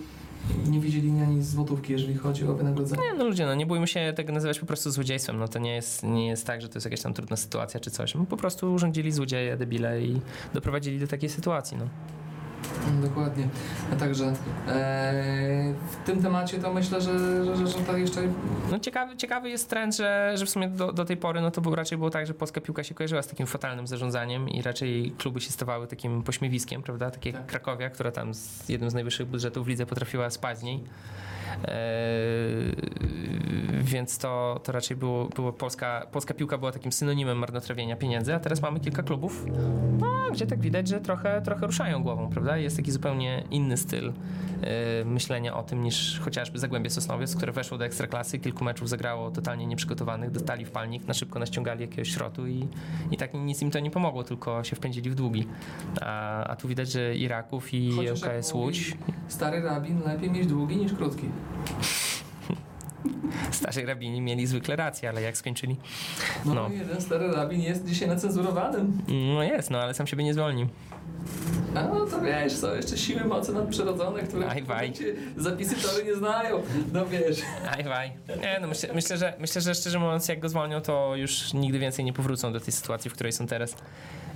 nie widzieli ani złotówki, jeżeli chodzi o wynagrodzenie. Nie, no ludzie, no nie bójmy się tego nazywać po prostu złodziejstwem. No to nie jest, nie jest tak, że to jest jakaś tam trudna sytuacja czy coś. No, po prostu urządzili złodzieje, debile i doprowadzili do takiej sytuacji, no. Dokładnie. A także e, w tym temacie to myślę, że, że, że, że to jeszcze No ciekawy, ciekawy jest trend, że, że w sumie do, do tej pory no to było, raczej było tak, że polska piłka się kojarzyła z takim fatalnym zarządzaniem i raczej kluby się stawały takim pośmiewiskiem, prawda? Takie Tak. Krakowia, która tam z jednym z najwyższych budżetów w lidze potrafiła spać z niej. Więc to, to raczej było, było polska, polska piłka była takim synonimem marnotrawienia pieniędzy, a teraz mamy kilka klubów, no, gdzie tak widać, że trochę, trochę ruszają głową, prawda? Jest taki zupełnie inny styl e, myślenia o tym niż chociażby Zagłębie Sosnowiec, które weszło do Ekstraklasy, kilku meczów zagrało totalnie nieprzygotowanych, dostali w palnik, na szybko naściągali jakiegoś śrotu i, i tak nic im to nie pomogło, tylko się wpędzili w długi. A, a tu widać, że Iraków i Chociaż mówi Łódź, Stary rabin lepiej mieć długi niż krótki. starzy rabini mieli zwykle rację, ale jak skończyli? No, No. jeden stary rabin jest dzisiaj nacenzurowanym. No jest, no ale sam siebie nie zwolni. A no to wiesz, są jeszcze siły mocy nadprzyrodzone, które zapisy tory nie znają. No wiesz. Aj, waj. Nie, no myślę, myślę, że, myślę, że szczerze mówiąc, jak go zwolnią, to już nigdy więcej nie powrócą do tej sytuacji, w której są teraz.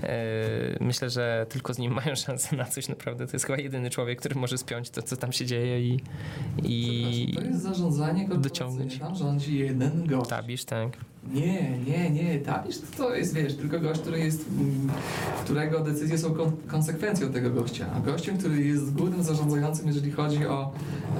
Yy, Myślę, że tylko z nim mają szansę na coś naprawdę. To jest chyba jedyny człowiek, który może spiąć to, co tam się dzieje i, i to jest zarządzanie dociągnąć. korporacyjne. Tam rządzi jeden gość. tabisz, tak. Nie, nie, nie. Tabisz to, jest, wiesz, tylko gość, który jest, mm, którego decyzje są kon konsekwencją tego gościa. A gościem, który jest głównym zarządzającym, jeżeli chodzi o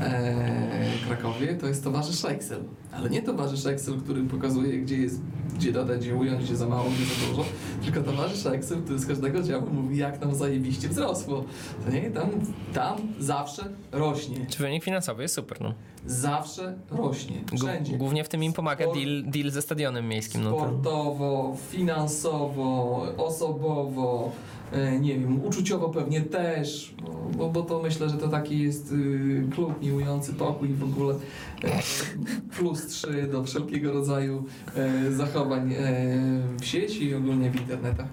e, Krakowie, to jest towarzysz Excel. Ale nie towarzysz Excel, który pokazuje, gdzie jest, gdzie dodać, gdzie ująć, gdzie za mało, gdzie za dużo, tylko towarzysz Excel, który z każdego działu mówi, jak nam zajebiście wzrosło. To nie, tam, tam zawsze rośnie. Czy wynik finansowy jest super, no. Zawsze rośnie. Wszędzie. Głównie w tym im pomaga Sport- deal, deal ze stadionem miejskim. No to, Sportowo, finansowo, osobowo, e, nie wiem, uczuciowo pewnie też, bo- bo, to myślę, że to taki jest y, klub miłujący pokój i w ogóle e, plus 3 do wszelkiego rodzaju e, zachowań w sieci i ogólnie w internetach.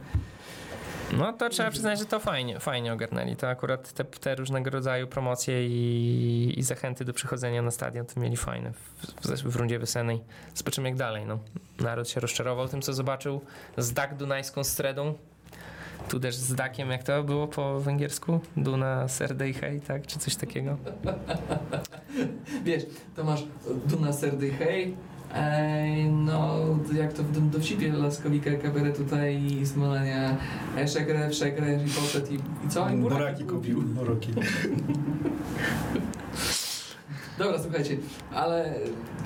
No to trzeba przyznać, że to fajnie, fajnie ogarnęli. To akurat te, te różnego rodzaju promocje i, i zachęty do przychodzenia na stadion to mieli fajne w, w, w rundzie wiosennej. Zobaczymy jak dalej. No. Naród się rozczarował tym, co zobaczył. Zdak dunajską stredą. Tu też z dakiem, jak to było po węgiersku? Duna serdej hej, tak? Czy coś takiego? Wiesz, to masz Duna Serdy Hej, Ej, no, jak to w tym dowcipie Laskowika kabaret tutaj i smolenia e, szegre, szegre i poszedł i, i co? I buraki kupił. Buraki. Dobra, słuchajcie, ale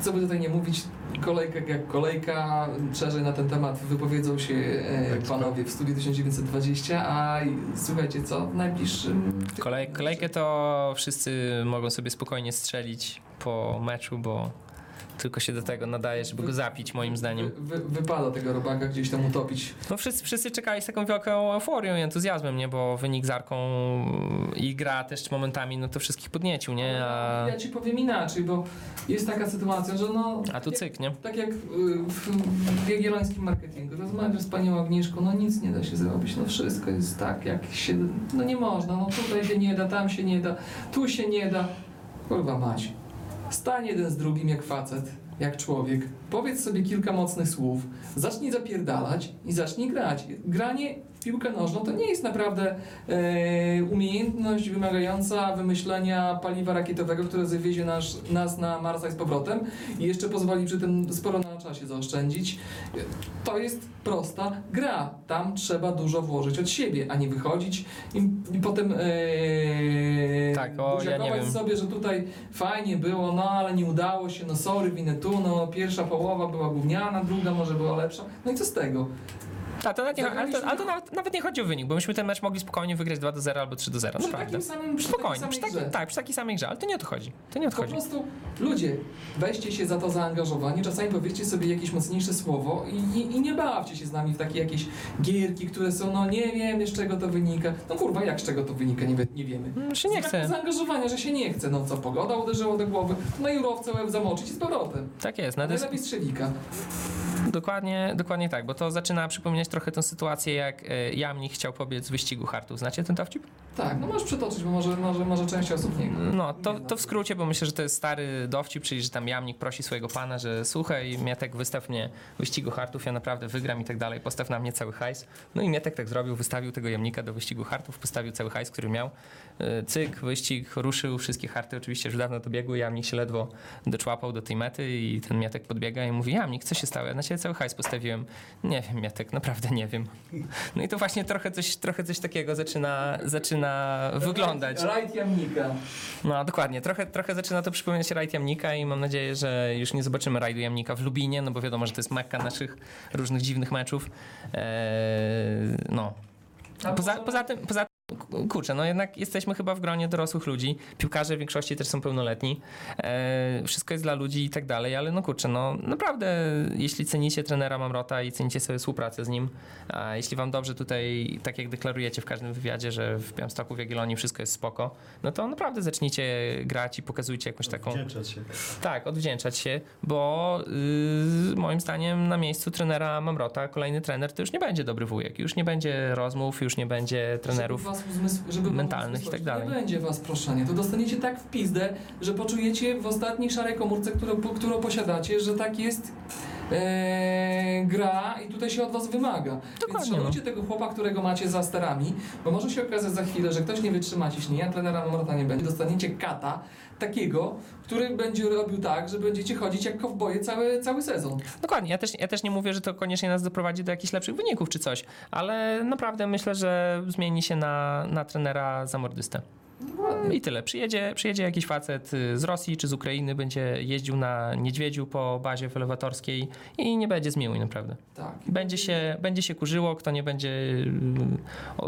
co by tutaj nie mówić, kolejka jak kolejka, szerzej na ten temat wypowiedzą się e, panowie w studiu 1920, a słuchajcie, co w najbliższym... Kolej, kolejkę to wszyscy mogą sobie spokojnie strzelić po meczu, bo tylko się do tego nadaje, żeby go zapić, moim zdaniem. Wy, wy, wypada tego robaka gdzieś tam utopić. No wszyscy, wszyscy czekali z taką wielką euforią i entuzjazmem, nie? Bo wynik z Arką i gra też momentami, no to wszystkich podniecił, nie? A, Ja ci powiem inaczej, bo jest taka sytuacja, że no... a tu jak- cyk, nie? Tak jak y, w, w jagiellońskim marketingu, rozmawiasz z panią Agnieszką, no nic nie da się zrobić, no wszystko jest tak, jak się, no nie można, no tutaj się nie da, tam się nie da, tu się nie da. Kurwa mać. Stań jeden z drugim jak facet, jak człowiek, powiedz sobie kilka mocnych słów, zacznij zapierdalać i zacznij grać. Granie piłkę nożną to nie jest naprawdę e, umiejętność wymagająca wymyślenia paliwa rakietowego, które zawiezie nas, nas na Marsa i z powrotem i jeszcze pozwoli przy tym sporo na czasie zaoszczędzić. To jest prosta gra. Tam trzeba dużo włożyć od siebie, a nie wychodzić i, i potem ee, Tak, o, ja sobie, że tutaj fajnie było, no ale nie udało się, no sorry, winę tu, no pierwsza połowa była gówniana, druga może była lepsza. No i co z tego? A to, nie, ale to, ale to nawet, nawet nie chodzi o wynik, bo myśmy ten mecz mogli spokojnie wygrać 2 do 0 albo 3 do 0, Przy naprawdę. takim samym, przy Spokojnie, przy takiej, tak, przy takiej samej grze, ale to nie o to chodzi. To nie o to Po prostu ludzie, weźcie się za to zaangażowanie, czasami powiedzcie sobie jakieś mocniejsze słowo i, i, i nie bawcie się z nami w takie jakieś gierki, które są, no nie wiem, z czego to wynika. No kurwa, jak z czego to wynika, nie, wie, nie wiemy. Się nie chce. zaangażowania, że się nie chce. No co, pogoda uderzyła do głowy, no i urowce łeb zamoczyć i z powrotem. Tak jest. No, jest Najlepiej strzelika. Dokładnie, dokładnie tak, bo to zaczyna przypominać trochę tę sytuację, jak e, Jamnik chciał pobiec wyścigu hartów. Znacie ten dowcip? Tak, no możesz przytoczyć, bo może, może, może część osób nie No, to, to w skrócie, bo myślę, że to jest stary dowcip, czyli że tam jamnik prosi swojego pana, że słuchaj, Mietek, wystaw mnie wyścigu hartów, ja naprawdę wygram i tak dalej, postaw na mnie cały hajs. No i Mietek tak zrobił, wystawił tego jamnika do wyścigu hartów, postawił cały hajs, który miał. Yy, Cyk, wyścig, ruszył, wszystkie harty oczywiście już dawno dobiegły, jamnik się ledwo doczłapał do tej mety i ten Mietek podbiega i mówi, jamnik, co się stało? Ja na ciebie cały hajs postawiłem. Nie wiem, ja tak naprawdę nie wiem. No i to właśnie trochę coś, trochę coś takiego zaczyna, zaczyna wyglądać. Rajd Jamnika. No dokładnie, trochę, trochę zaczyna to przypominać rajd Jamnika i mam nadzieję, że już nie zobaczymy rajdu Jamnika w Lubinie, no bo wiadomo, że to jest mekka naszych różnych dziwnych meczów. Eee, no. Poza, poza tym, poza tym, kurczę, no jednak jesteśmy chyba w gronie dorosłych ludzi. Piłkarze w większości też są pełnoletni. E, wszystko jest dla ludzi i tak dalej, ale no kurczę, no naprawdę, jeśli cenicie trenera Mamrota i cenicie sobie współpracę z nim, a jeśli wam dobrze tutaj, tak jak deklarujecie w każdym wywiadzie, że w Białymstoku, w Jagiellonii wszystko jest spoko, no to naprawdę zacznijcie grać i pokazujcie jakąś taką... Wdzięczać się. Tak, odwdzięczać się, bo yy, moim zdaniem na miejscu trenera Mamrota kolejny trener to już nie będzie dobry wujek, już nie będzie rozmów, już nie będzie trenerów. Was uzmysł, żeby mentalnych i tak dalej. Nie będzie was proszenie, to dostaniecie tak w pizdę, że poczujecie w ostatniej szarej komórce, którą, którą posiadacie, że tak jest e, gra i tutaj się od was wymaga. Więc Dokładnie, no. szanujcie tego chłopa, którego macie za sterami, bo może się okazać za chwilę, że ktoś nie wytrzyma ciśnienia, trenera Mamrota nie będzie. Dostaniecie kata takiego, który będzie robił tak, że będziecie chodzić jak kowboje cały, cały sezon. Dokładnie, ja też, ja też nie mówię, że to koniecznie nas doprowadzi do jakichś lepszych wyników czy coś, ale naprawdę myślę, że zmieni się na, na trenera zamordystę. Ładnie. I tyle. Przyjedzie, przyjedzie jakiś facet y, z Rosji czy z Ukrainy, będzie jeździł na niedźwiedziu po bazie elewatorskiej i nie będzie zmiłuj naprawdę. Tak. Będzie się, będzie się kurzyło, kto nie będzie y,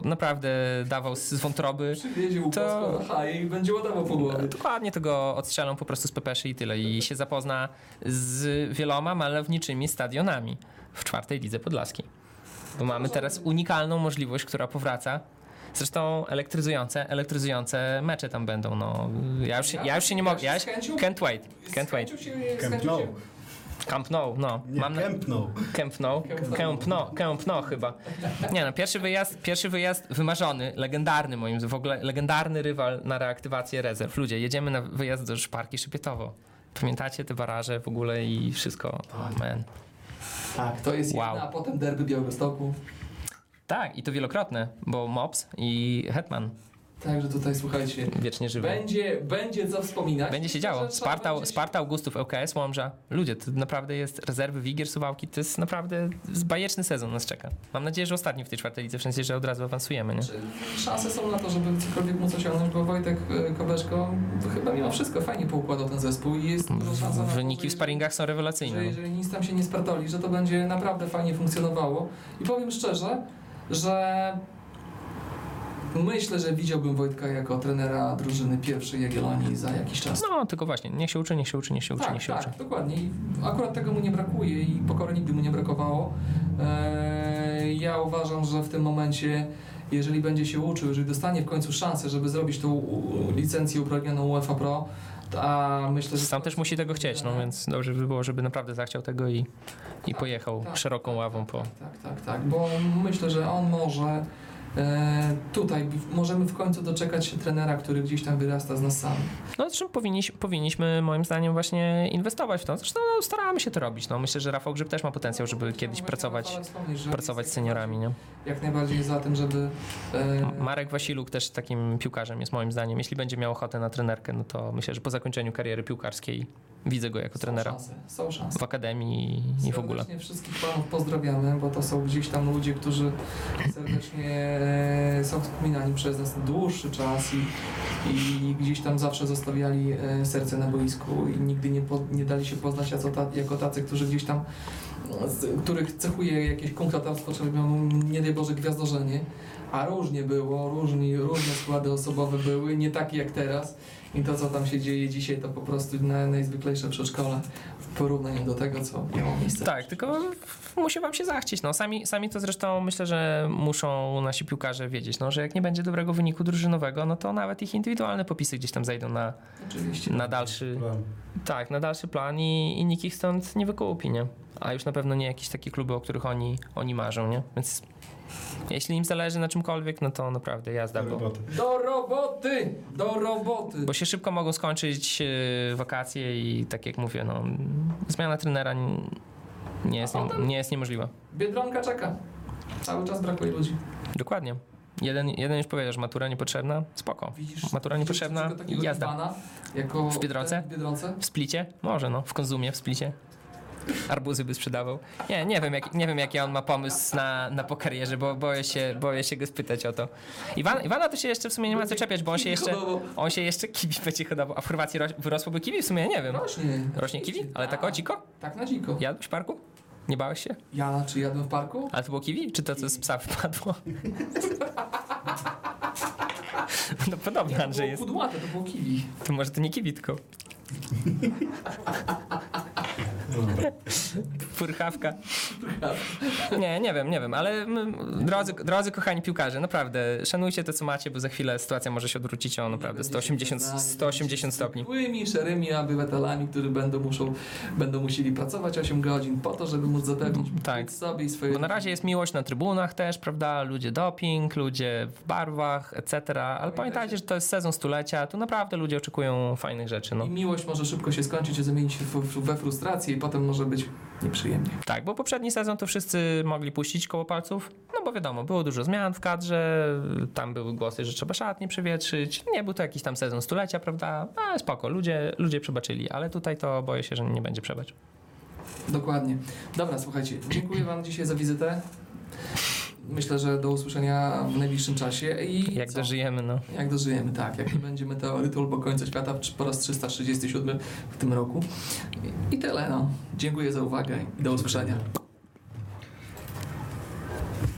naprawdę dawał z wątroby. Przywiezie To- i będzie ładował po głowie. Dokładnie to go odstrzelą po prostu z pepeszy i tyle. I się zapozna z wieloma malowniczymi stadionami w czwartej lidze podlaskiej. Bo mamy teraz unikalną możliwość, która powraca. Zresztą elektryzujące, elektryzujące mecze tam będą. No, ja, już, się- ja już się nie mogę. Ja chęcią- can't wait. Can't wait. się- z Camp się- Camp Nou, no. Nie, Mam na, kępnął. Camp Nou. Camp Nou, Camp Nou chyba. Nie no, pierwszy wyjazd, pierwszy wyjazd wymarzony, legendarny moim zdaniem, w ogóle legendarny rywal na reaktywację rezerw. Ludzie, jedziemy na wyjazd do Szparki Szypietowo. Pamiętacie te baraże w ogóle i wszystko? Oh, man. Tak, to jest Wow. jedna, a potem derby Białegostoku. Tak, i to wielokrotne, bo Mops i Hetman Także tutaj słuchajcie, wiecznie żywy. będzie, będzie co wspominać. Będzie się działo. że Sparta, będzie Sparta Augustów, ŁKS, Łomża. Ludzie, to naprawdę jest rezerwy Wigier, Suwałki. To jest naprawdę bajeczny sezon nas czeka. Mam nadzieję, że ostatni w tej czwartej lidze, w sensie, że od razu awansujemy, nie? Czy Szanse są na to, żeby cokolwiek móc osiągnąć, bo Wojtek e, Kobeszko chyba mimo wszystko fajnie poukładał ten zespół i jest duża szansa na to, Wyniki że w sparingach są Że rewelacyjne. no. jeżeli nic tam się nie spartoli, że to będzie naprawdę fajnie funkcjonowało. I powiem szczerze, że myślę, że widziałbym Wojtka jako trenera drużyny pierwszej Jagiellonii za jakiś czas. No, tylko właśnie, niech się uczy, niech się uczy, niech się uczy, tak, niech się tak, uczy. dokładnie. I akurat tego mu nie brakuje i pokory nigdy mu nie brakowało. Eee, ja uważam, że w tym momencie, jeżeli będzie się uczył, jeżeli dostanie w końcu szansę, żeby zrobić tą licencję upragnioną UEFA Pro, a myślę, że... Sam też musi tego chcieć, no więc dobrze by było, żeby naprawdę zachciał tego i, i Tak, pojechał tak, szeroką tak, ławą tak, po... Tak, tak, tak, tak, bo myślę, że on może tutaj możemy w końcu doczekać się trenera, który gdzieś tam wyrasta z nas samych. No zresztą powinniś, powinniśmy moim zdaniem właśnie inwestować w to. Zresztą no, staramy się to robić. No, myślę, że Rafał Grzyb też ma potencjał, żeby kiedyś Właśnie pracować, chciałem wspomnieć, pracować z seniorami, nie? Jak najbardziej za tym, żeby e, Marek Wasiluk też takim piłkarzem jest moim zdaniem. Jeśli będzie miał ochotę na trenerkę, no to myślę, że po zakończeniu kariery piłkarskiej widzę go jako są trenera szanse, są szanse. w akademii i w ogóle. Serdecznie wszystkich panów pozdrawiamy, bo to są gdzieś tam ludzie, którzy serdecznie e, są wspominani przez nas dłuższy czas i, i gdzieś tam zawsze zostawiali e, serce na boisku i nigdy nie, po, nie dali się poznać jako, ta, jako tacy, którzy gdzieś tam, z, których cechuje jakieś konkretarstwo, czy no, nie daj Boże gwiazdorzenie. A różnie było, różni, różne składy osobowe były, nie takie jak teraz. I to, co tam się dzieje dzisiaj, to po prostu na, najzwyklejsze przedszkole w porównaniu do tego, co miało miejsce. Tak, tylko musi wam się zachcieć. No, sami, sami to zresztą myślę, że muszą nasi piłkarze wiedzieć, no, że jak nie będzie dobrego wyniku drużynowego, no to nawet ich indywidualne popisy gdzieś tam zajdą na, Oczywiście. na dalszy, Plan. tak, na dalszy plan i, i nikt ich stąd nie wykupi, nie? A już na pewno nie jakieś takie kluby, o których oni, oni marzą, nie? Więc jeśli im zależy na czymkolwiek, no to naprawdę jazda, Do bo, roboty. Do roboty! Do roboty! bo się szybko mogą skończyć e, wakacje i tak jak mówię, no, zmiana trenera nie jest, nie, nie jest niemożliwa. Biedronka czeka. Cały czas brakuje ludzi. Dokładnie. Jeden, jeden już powiedział, że matura niepotrzebna, spoko. Widzisz? Matura niepotrzebna jazda. Jako W Biedronce? W Biedronce? W Splicie? Może no, w Konzumie, w Splicie. Arbuzy by sprzedawał. Nie, nie wiem, jak, nie wiem jaki on ma pomysł na, na po karierze, bo boję się, boję się go spytać o to. Iwan, Iwana to się jeszcze w sumie nie ma co czepiać, bo on się jeszcze, on się jeszcze kiwi będzie hodował. A w Chorwacji roś, wyrosłoby kiwi? W sumie nie wiem. Rośnie. Rośnie kiwi? Ale tak o dziko? Tak na dziko. Jadłeś w parku? Nie bałeś się? Ja czy jadłem w parku? Ale to było kiwi? Czy to, co z psa wpadło? No podobnie, to Andrzej jest. kudłate, to było kiwi. To może to nie kiwi, tylko purchawka. Nie, nie wiem, nie wiem, ale mm, drodzy, drodzy kochani piłkarze, naprawdę, szanujcie to, co macie, bo za chwilę sytuacja może się odwrócić o naprawdę 180, 180 stopni. Zwykłymi, szarymi obywatelami, którzy będą, muszą, będą musieli pracować 8 godzin po to, żeby móc zapewnić Tak. sobie i swoje... Bo na razie jest miłość na trybunach też, prawda? Ludzie doping, ludzie w barwach, etc. Ale pamiętajcie, że to jest sezon stulecia, tu naprawdę ludzie oczekują fajnych rzeczy. No. I miłość może szybko się skończyć i zamienić się w- we frustrację potem może być nieprzyjemnie. Tak, bo poprzedni sezon to wszyscy mogli puścić koło palców, no bo wiadomo, było dużo zmian w kadrze, tam były głosy, że trzeba szatnie przewietrzyć, nie był to jakiś tam sezon stulecia, prawda? A spoko, ludzie, ludzie przebaczyli, ale tutaj to boję się, że nie będzie przebacz. Dokładnie. Dobra, słuchajcie, dziękuję Wam dzisiaj za wizytę. Myślę, że do usłyszenia w najbliższym czasie i Jak co? dożyjemy, no. Jak dożyjemy, tak. Jak nie będzie meteorytu albo końca świata po raz 337 w tym roku. I, i tyle, no. Dziękuję za uwagę i do usłyszenia.